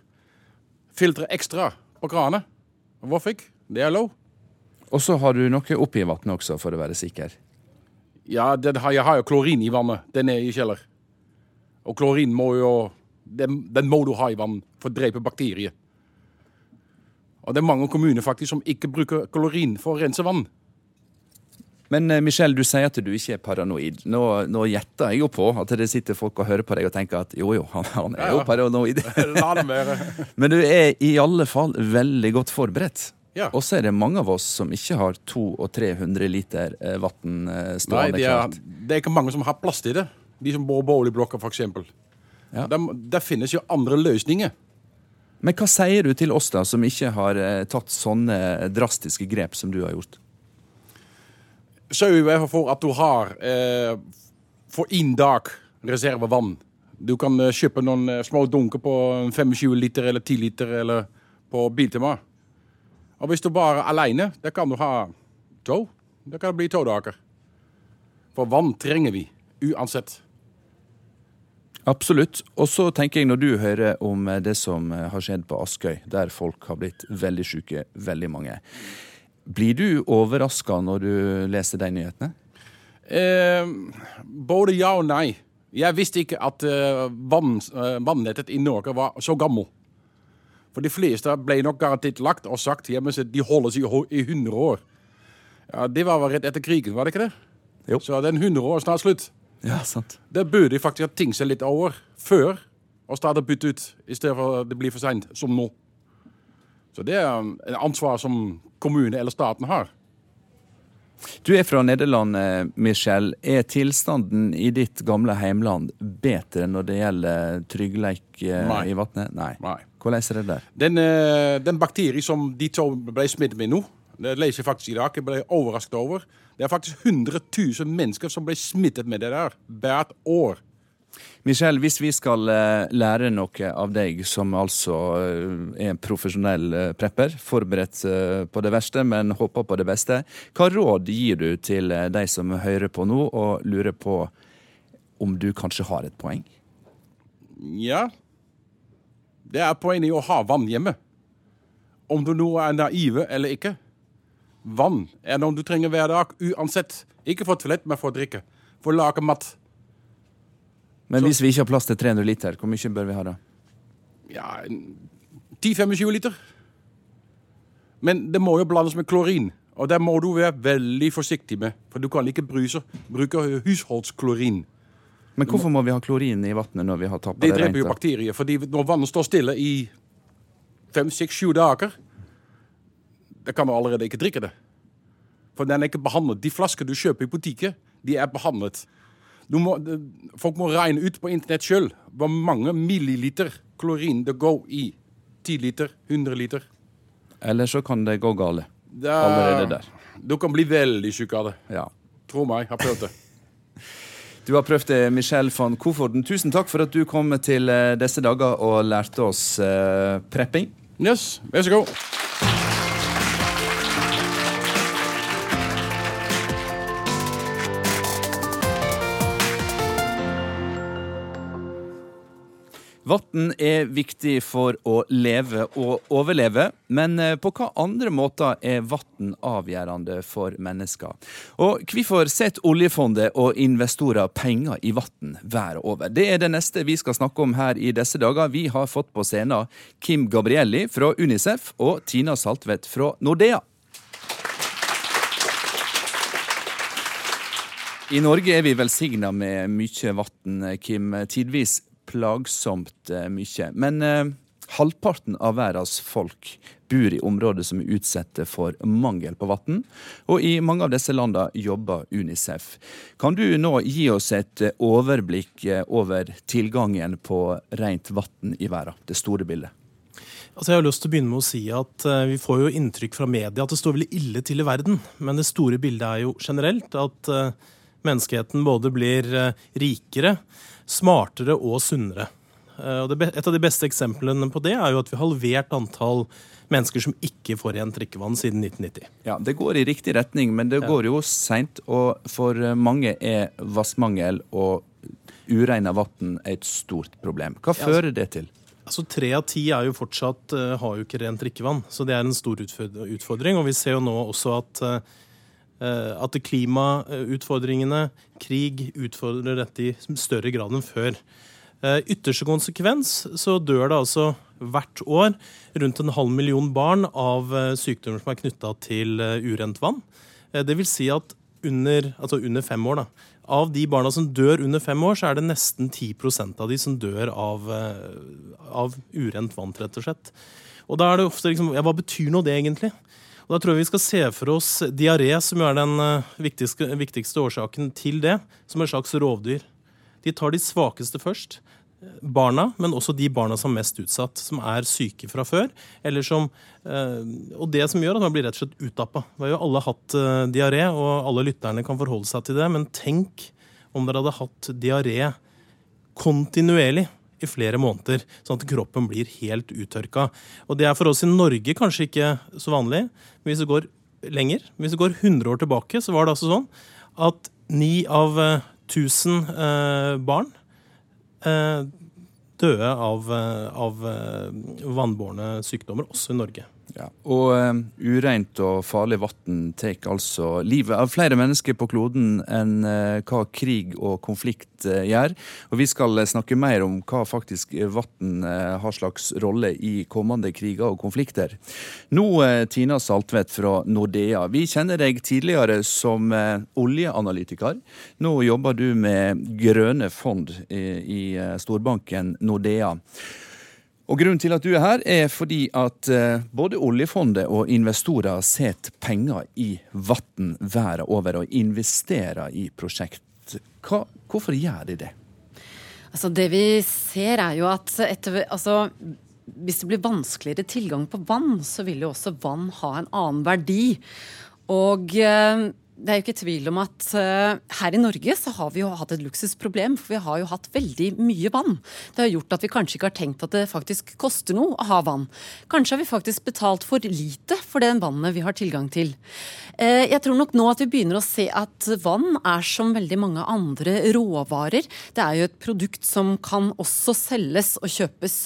L: Filtre ekstra på kranet. Hvorfor ikke? Det er lov.
B: Og så har du noe oppi vannet også, for å være sikker.
L: Ja, har, jeg har jo klorin i vannet. Den er i kjeller. Og klorin må jo den, den, må du ha i vann for å drepe bakterier. Og det er mange kommuner faktisk som ikke bruker klorin for å rense vann.
B: Men eh, Michelle, du sier at du ikke er paranoid. Nå, nå gjetter jeg jo på at det sitter folk og hører på deg og tenker at jo jo, han, han er jo paranoid. Men du er i alle fall veldig godt forberedt. Ja. Og så er det mange av oss som ikke har 200-300 liter eh, vann eh, stående
L: Nei, det er, det er ikke mange som har plass til det. De som bor på boligblokker, f.eks. Ja. Der, der finnes jo andre løsninger.
B: Men hva sier du til oss da, som ikke har tatt sånne drastiske grep som du har gjort?
L: Sørg for at du har eh, for én dag reservevann. Du kan eh, kjøpe noen eh, små dunker på 25 liter eller 10 liter eller på Biltema. Og hvis du bare er aleine, da kan du ha to. Da kan bli to dager. For vann trenger vi uansett.
B: Absolutt. Og så tenker jeg, når du hører om det som har skjedd på Askøy, der folk har blitt veldig syke, veldig mange. Blir du overraska når du leser de nyhetene?
L: Eh, både ja og nei. Jeg visste ikke at uh, uh, vannettet i Norge var så gammel. For de fleste ble nok garantert lagt og sagt hjemme at de holder seg i 100 år. Ja, Det var vel rett etter krigen, var det ikke det?
B: Jo.
L: Så den 100 år snart slutt.
B: Ja, sant.
L: Der burde de faktisk ha ting seg litt over før og starte å bytte ut, i stedet for at det blir for seint, som nå. Så det er en ansvar som kommune eller staten har.
B: Du er fra Nederland, eh, Michel. Er tilstanden i ditt gamle heimland bedre når det gjelder tryggleik eh,
L: Nei.
B: i vannet? Nei.
L: Nei.
B: Hvordan er det der?
L: Den, eh, den bakterien som de to ble smittet med nå, det leser jeg faktisk i dag, jeg ble overrasket over. Det er faktisk 100 000 mennesker som ble smittet med det der hvert år.
B: Michel, hvis vi skal eh, lære noe av deg, som altså eh, er en profesjonell eh, prepper, forberedt på det verste, men håper på det beste, hva råd gir du til de som hører på nå og lurer på om du kanskje har et poeng?
L: Ja, det er poenget i å ha vann hjemme. Om du nå er naive eller ikke. Vann er noe du trenger hver dag, uansett. Ikke for toalett, men for å drikke. For å lage mat.
B: Men hvis vi ikke har plass til 300 liter, hvor mye bør vi ha da?
L: Ja, 10-25 liter. Men det må jo blandes med klorin. Og det må du være veldig forsiktig med. For du kan ikke bruse, bruke husholdsklorin.
B: Men hvorfor må vi ha klorin i vannet når vi har tappa
L: Det
B: det
L: dreper jo bakterier. fordi når vannet står stille i fem, seks, sju dager, da kan man allerede ikke drikke det. For den er ikke behandlet. De flasker du kjøper i butikken, de er behandlet. Du må, folk må regne ut på internett sjøl hvor mange milliliter klorin det går i 10 liter, 100 liter.
B: Eller så kan det gå gale.
L: Da-
B: Allerede der.
L: Du kan bli veldig tjukk av det.
B: Ja.
L: Tro meg, jeg har prøvd det.
B: Du har prøvd det, Michel van Koforden. Tusen takk for at du kom til eh, disse dager og lærte oss eh, prepping.
L: Yes, vær så god.
B: Vann er viktig for å leve og overleve, men eh, på hva andre måter er vann avgjørende for mennesker? Og hvorfor setter oljefondet og investorer penger i vann verden over? Det er det neste vi skal snakke om her i disse dager. Vi har fått på scenen Kim Gabrielli fra Unicef og Tina Saltvedt fra Nordea. I Norge er vi velsigna med mye vann, Kim. Tidvis plagsomt eh, mye. Men eh, halvparten av verdens folk bor i områder som er utsatte for mangel på vann. Og i mange av disse landene jobber Unicef. Kan du nå gi oss et eh, overblikk over tilgangen på rent vann i verden? Det store bildet.
M: Altså jeg har lyst til å begynne med å si at Vi får jo inntrykk fra media at det står veldig ille til i verden. Men det store bildet er jo generelt at menneskeheten både blir eh, rikere, smartere og sunnere. Eh, og et av de beste eksemplene på det er jo at vi har halvert antall mennesker som ikke får rent drikkevann siden 1990.
B: Ja, Det går i riktig retning, men det
M: Ja.
B: går jo seint. Og for eh, mange er vannmangel og ureina vann et stort problem. Hva
M: altså-
B: fører det til?
M: Altså Tre av ti er jo fortsatt, har jo ikke rent drikkevann, så det er en stor utfordring. Og vi ser jo nå også at, at klimautfordringene, krig, utfordrer dette i større grad enn før. Eh, Ytterste konsekvens så dør det altså hvert år rundt en halv million barn av eh, sykdommer som er knytta til eh, urent vann. Eh, Det vil si at under, altså under fem år, da. Av de barna som dør under fem år, så er det nesten 10% av de som dør av, eh, av urent vann, rett og slett. Og da er det ofte liksom, ja, Hva betyr nå det egentlig? Og Da tror jeg vi skal se for oss diaré, som er den eh, viktigste, viktigste årsaken til det, som et slags rovdyr. De tar de svakeste først. Barna, men også de barna som er mest utsatt, som er syke fra før. som, eh, Og det som gjør at man blir rett og slett utappa. Vi har jo alle hatt eh, diaré, og alle lytterne kan forholde seg til det. Men tenk om dere hadde hatt diaré kontinuerlig i flere måneder, sånn at kroppen blir helt uttørka. Og det er for oss i Norge kanskje ikke så vanlig, men hvis det går lenger, hvis det går 100 år tilbake, så var det altså sånn at ni av eh, 1000 eh, barn eh, døde av, eh, av eh, vannbårne sykdommer, også i Norge.
B: Ja, og uh, ureint og farlig vann tar altså livet av flere mennesker på kloden enn uh, hva krig og konflikt uh, gjør. Og vi skal snakke mer om hva faktisk vann har slags rolle i kommende kriger og konflikter. Nå, Tina Saltvedt fra Nordea. Vi kjenner deg tidligere som oljeanalytiker. Nå jobber du med grønne fond i storbanken Nordea. Og Grunnen til at du er her, er fordi at eh, både oljefondet og investorer setter penger i vann verden over og investerer i prosjekt. Hva, hvorfor gjør de det?
N: Altså Det vi ser er jo at etter, altså, hvis det blir vanskeligere tilgang på vann, så vil jo også vann ha en annen verdi. Og eh, det er jo ikke tvil om at uh, her i Norge så har vi jo hatt et luksusproblem, for vi har jo hatt veldig mye vann. Det har gjort at vi kanskje ikke har tenkt at det faktisk koster noe å ha vann. Kanskje har vi faktisk betalt for lite for det vannet vi har tilgang til. Uh, jeg tror nok nå at vi begynner å se at vann er som veldig mange andre råvarer. Det er jo et produkt som kan også selges og kjøpes.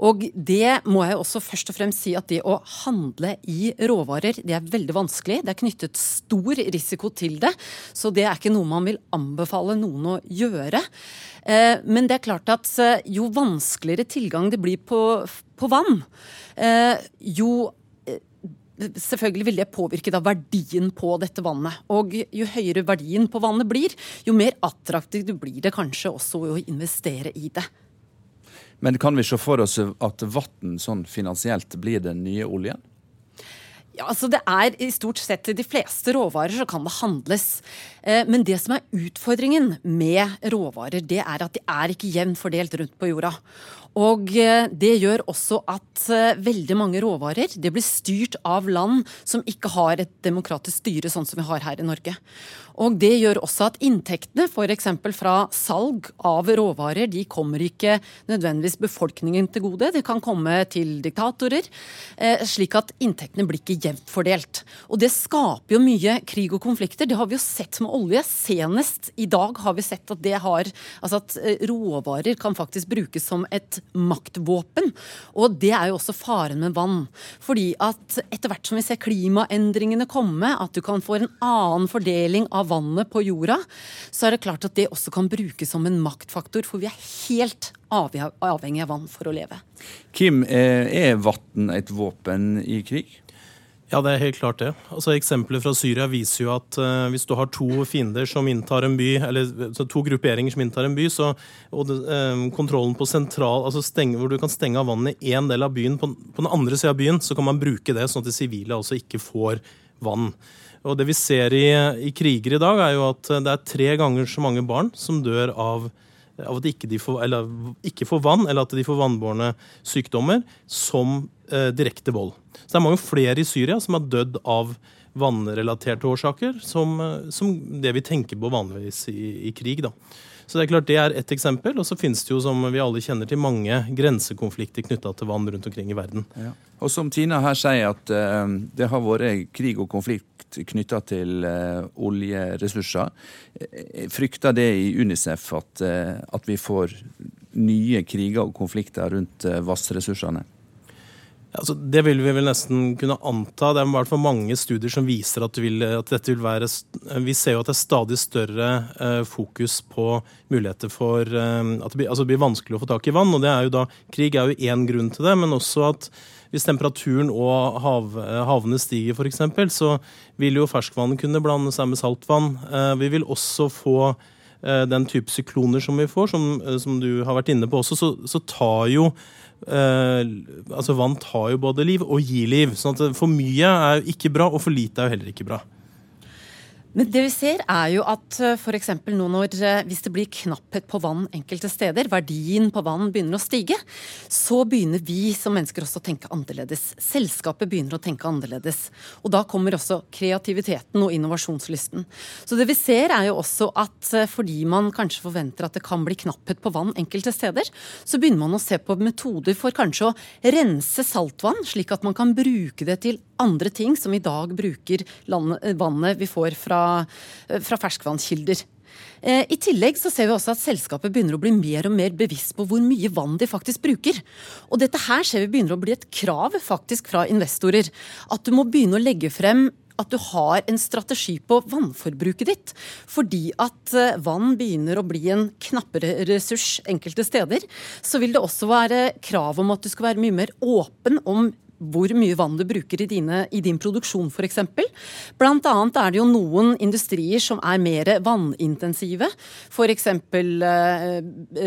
N: Og det må jeg også først og fremst si at det å handle i råvarer, det er veldig vanskelig. Det er knyttet stor risiko risiko til det. Så det er ikke noe man vil anbefale noen å gjøre. Eh, men det er klart at eh, jo vanskeligere tilgang det blir på, på vann, eh, jo Selvfølgelig vil det påvirke verdien på dette vannet. Og jo høyere verdien på vannet blir, jo mer attraktivt blir det kanskje også å investere i det.
B: Men kan vi se for oss at vann sånn finansielt blir den nye oljen?
N: Ja, altså Det er i stort sett de fleste råvarer så kan det handles. Eh, men det som er utfordringen med råvarer, det er at de er ikke jevnt fordelt rundt på jorda. Og eh, det gjør også at eh, veldig mange råvarer det blir styrt av land som ikke har et demokratisk styre sånn som vi har her i Norge. Og det gjør også at inntektene f.eks. fra salg av råvarer, de kommer ikke nødvendigvis befolkningen til gode. Det kan komme til diktatorer, eh, slik at inntektene blir ikke jevnt fordelt. Og det skaper jo mye krig og konflikter. Det har vi jo sett med olje. Senest i dag har vi sett at det har Altså at råvarer kan faktisk brukes som et maktvåpen. Og det er jo også faren med vann. Fordi at etter hvert som vi ser klimaendringene komme, at du kan få en annen fordeling av vannet på jorda, så er det klart at det også kan brukes som en maktfaktor. For vi er helt avhengig av vann for å leve.
B: Kim, er vann et våpen i krig?
M: Ja, det er helt klart det. Altså, Eksempler fra Syria viser jo at uh, hvis du har to fiender som inntar en by, eller to grupperinger som inntar en by, så, og uh, kontrollen på sentral, altså stenge, hvor du kan stenge av vannet i én del av byen, på, på den andre sida av byen, så kan man bruke det sånn at de sivile altså ikke får vann. Og Det vi ser i, i, kriger i dag, er jo at det er tre ganger så mange barn som dør av, av at ikke de får, eller, ikke får vann, eller at de får vannbårne sykdommer, som eh, direkte vold. Så det er mange flere i Syria som har dødd av vannrelaterte årsaker, som, eh, som det vi tenker på vanligvis i, i, krig. da. Så det er klart det er ett eksempel. Og så finnes det jo, som vi alle kjenner til, mange grensekonflikter knytta til vann rundt omkring i verden. Ja.
B: Og som Tina her sier, at uh, det har vært krig og konflikt knytta til uh, oljeressurser. Frykter det i Unicef at, uh, at vi får nye kriger og konflikter rundt vassressursene?
M: Altså, det vil vi vel nesten kunne anta. Det er i hvert fall mange studier som viser at, vil, at, dette vil være Vi ser jo at det er stadig større eh, fokus på muligheter for eh, at det blir, altså det blir, vanskelig å få tak i vann. og det er jo da, Krig er jo én grunn til det, men også at hvis temperaturen og hav, havene stiger f.eks., så vil jo ferskvann kunne blande seg med saltvann. Eh, vi vil også få den type sykloner som vi får, som, som du har vært inne på også, så, så tar jo eh, altså Vann tar jo både liv og gir liv. sånn at For mye er jo ikke bra, og for lite er jo heller ikke bra.
N: Men det vi ser er jo at for f.eks. nå når eh, hvis det blir knapphet på vann enkelte steder, verdien på vann begynner å stige, så begynner vi som mennesker også å tenke annerledes. Selskapet begynner å tenke annerledes. Og da kommer også kreativiteten og innovasjonslysten. Så det vi ser er jo også at eh, fordi man kanskje forventer at det kan bli knapphet på vann enkelte steder, så begynner man å se på metoder for kanskje å rense saltvann, slik at man kan bruke det til andre ting som i dag bruker vannet vi får fra, fra ferskvannskilder. Eh, I tillegg så ser vi også at selskapet begynner å bli mer og mer bevisst på hvor mye vann de faktisk bruker. Og dette her ser vi begynner å bli et krav faktisk fra investorer. At du må begynne å legge frem at du har en strategi på vannforbruket ditt. Fordi at eh, vann begynner å bli en knappere ressurs enkelte steder, så vil det også være krav om at du skal være mye mer åpen om hvor mye vann du bruker i, dine, i din produksjon f.eks. Blant annet er det jo noen industrier som er mer vannintensive. F.eks. Eh,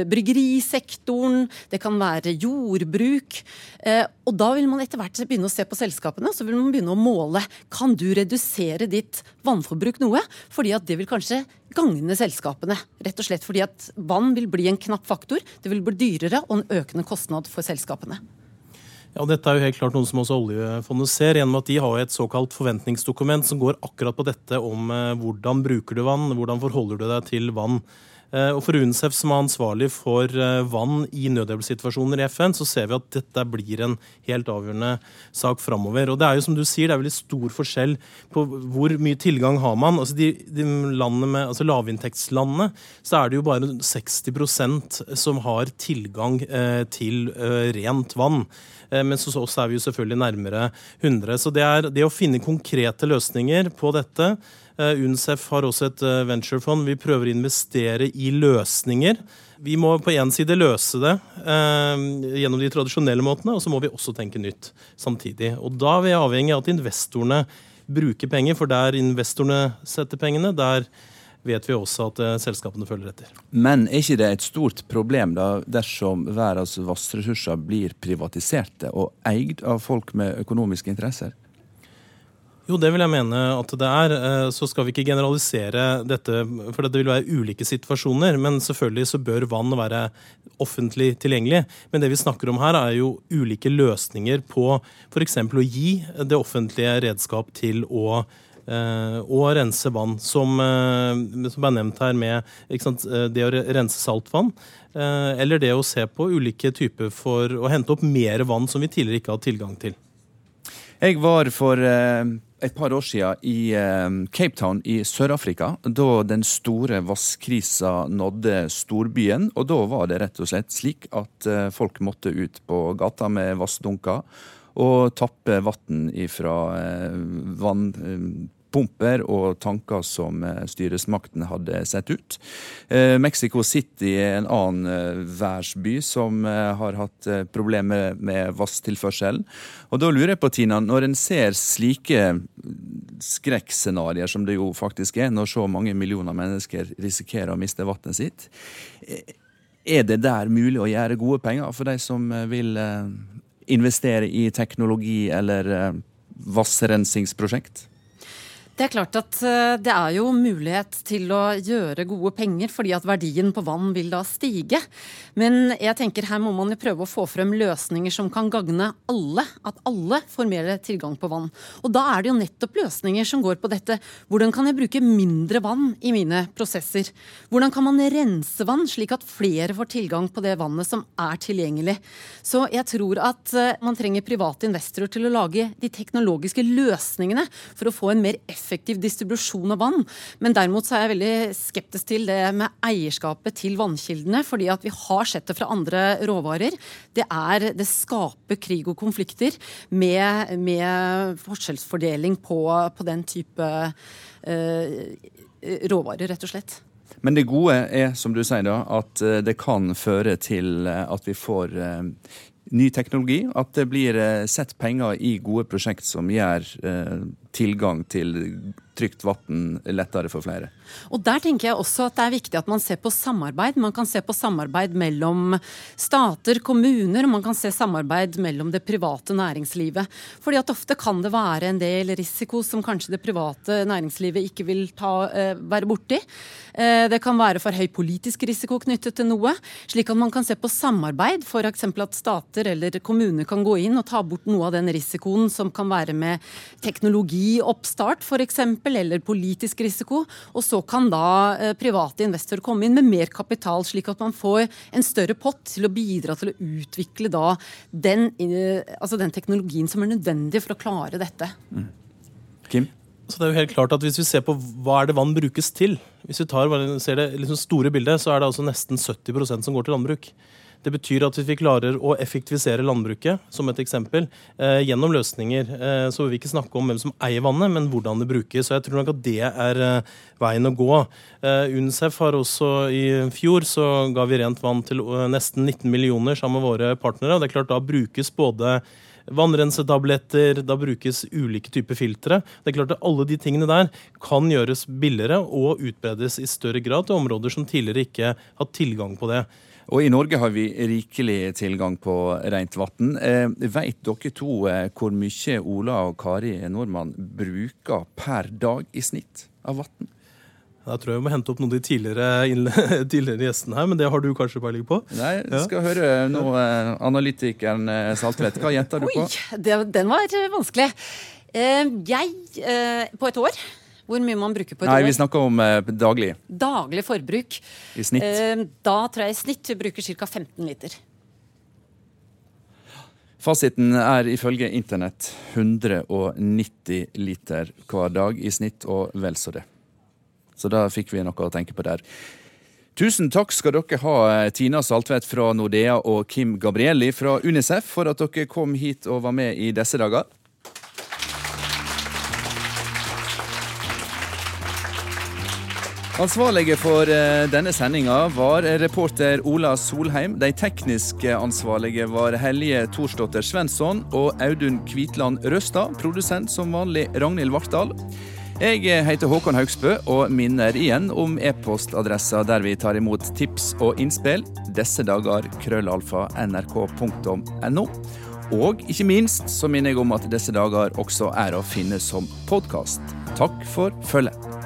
N: bryggerisektoren, det kan være jordbruk. Eh, og da vil man etter hvert begynne å se på selskapene, så vil man begynne å måle. Kan du redusere ditt vannforbruk noe? Fordi at det vil kanskje gagne selskapene. Rett og slett fordi at vann vil bli en knapp faktor. Det vil bli dyrere og en økende kostnad for selskapene.
M: Ja, Dette er jo helt klart noe som også oljefondet ser, gjennom at de har et såkalt forventningsdokument som går akkurat på dette om eh, hvordan bruker du vann, hvordan forholder du deg til vann. Eh, og For UNICEF, som er ansvarlig for eh, vann i nødhjelpssituasjoner i FN, så ser vi at dette blir en helt avgjørende sak framover. Og det er jo som du sier, det er veldig stor forskjell på hvor mye tilgang har man. Altså de, de med, altså Lavinntektslandene så er det jo bare 60% som har tilgang eh, til eh, rent vann. Eh, mens hos oss er vi jo selvfølgelig nærmere 100. Så det er det å finne konkrete løsninger på dette Eh, UNCEF har også et eh, venturefond. Vi prøver å investere i løsninger. Vi må på én side løse det eh, gjennom de tradisjonelle måtene, og så må vi også tenke nytt samtidig. Og Da er vi avhengig av at investorene bruker penger, for der investorene setter pengene, der vet vi også at eh, selskapene følger etter.
B: Men er ikke det et stort problem da, dersom verdens vannressurser blir privatiserte og eid av folk med økonomiske interesser?
M: Jo, det vil jeg mene at det er. Eh, så skal vi ikke generalisere dette, for det vil være ulike situasjoner. Men selvfølgelig så bør vann være offentlig tilgjengelig. Men det vi snakker om her, er jo ulike løsninger på f.eks. å gi det offentlige redskap til å eh, å rense vann, som, eh, som er nevnt her med det å rense saltvann. Eller det å se på ulike typer for å hente opp mer vann som vi tidligere ikke hadde tilgang til.
B: Jeg var for et par år siden i eh, Cape Town i Sør-Afrika, da den store vannkrisa nådde storbyen. Og da var det rett og slett slik at eh, folk måtte ut på gata med vassdunker og tappe vann ifra eh, vann pumper og tanker som eh, styresmaktene hadde sett ut. Eh, Mexico City er en annen eh, værsby som har hatt problemer med vasstilførselen. Og da lurer jeg på, Tina, når en ser slike skrekkscenarioer som det jo faktisk er, når så mange millioner mennesker risikerer å miste vannet sitt, er det der mulig å gjøre gode penger for de som vil investere i teknologi eller vassrensingsprosjekt?
N: Det er klart at eh, det er jo mulighet til å gjøre gode penger, fordi at verdien på vann vil da stige. Men jeg tenker her må man jo prøve å få frem løsninger som kan gagne alle. At alle får mer tilgang på vann. Og da er det jo nettopp løsninger som går på dette. Hvordan kan jeg bruke mindre vann i mine prosesser? Hvordan kan man rense vann, slik at flere får tilgang på det vannet som er tilgjengelig? Så jeg tror at eh, man trenger private investorer til å lage de teknologiske løsningene for å få en mer effektiv effektiv distribusjon av vann. Men derimot er jeg veldig skeptisk til det med eierskapet til vannkildene. fordi at vi har sett det fra andre råvarer. Det, er, det skaper krig og konflikter med, med forskjellsfordeling på, på, den type eh, råvarer, rett og slett.
B: Men det gode er, som du sier, da, at eh, det kan føre til eh, at vi får ny teknologi. At det blir sett penger i gode prosjekt som gjør tilgang til trygt vann lettere for flere.
N: Og Der tenker jeg også at det er viktig at man ser på samarbeid. Man kan se på samarbeid mellom stater, kommuner, og man kan se samarbeid mellom det private næringslivet. Fordi at ofte kan det være en del risiko som kanskje det private næringslivet ikke vil ta, eh, være borti. Eh, det kan være for høy politisk risiko knyttet til noe. Slik at man kan se på samarbeid, f.eks. at stater eller kommuner kan gå inn og ta bort noe av den risikoen som kan være med teknologi, oppstart f.eks eller politisk risiko. Og så kan da eh, private investorer komme inn med mer kapital, slik at man får en større pott til å bidra til å utvikle da den, altså den teknologien som er nødvendig for å klare dette. Mm.
B: Kim?
M: Så det er jo helt klart at Hvis vi ser på hva er det vann brukes til, hvis vi tar, ser det liksom store bildet, så er det altså nesten 70% som går til landbruk. Det betyr at hvis vi klarer å effektivisere landbruket, som et eksempel, eh, gjennom løsninger, eh, så vil vi ikke snakke om hvem som eier vannet, men hvordan det brukes. Så jeg tror nok at det er eh, veien å gå. UNICEF har også i fjor så ga vi rent vann til nesten 19 millioner sammen med våre partnere. og det er klart Da brukes både vannrensetabletter, da brukes ulike typer filtre. Det er klart at Alle de tingene der kan gjøres billigere og utbredes i større grad til områder som tidligere ikke har tilgang på det.
B: Og i Norge har vi rikelig tilgang på rent vann. Eh, vet dere to eh, hvor mye Ola og Kari Nordmann bruker per dag i snitt av vann?
M: Da tror jeg vi må hente opp noen av de tidligere, tidligere gjestene her, men det har du kanskje peiling på?
B: Nei, jeg skal ja. høre nå eh, analytikeren Saltvedt. Hva gjenter du på?
N: Oi, det, den var vanskelig. Eh, jeg, på et år hvor mye man bruker på et
B: Nei,
N: år?
B: Vi snakker om eh, daglig.
N: Daglig forbruk.
B: I snitt? Eh,
N: da tror jeg i snitt vi bruker ca. 15 liter.
B: Fasiten er ifølge internett 190 liter hver dag i snitt, og vel så det. Så da fikk vi noe å tenke på der. Tusen takk skal dere ha, eh, Tina Saltvedt fra Nordea og Kim Gabrielli fra Unicef, for at dere kom hit og var med i disse dager. Ansvarlige for eh, denne sendinga var reporter Ola Solheim. De tekniske ansvarlige var Helje Thorsdotter Svensson og Audun Kvitland Røstad. Produsent som vanlig Ragnhild Vartdal. Jeg heter Håkon Haugsbø og minner igjen om e-postadressa der vi tar imot tips og innspill. Disse dager krøllalfa nrk.no. Og ikke minst så minner jeg om at disse dager også er å finne som podkast. Takk for følget.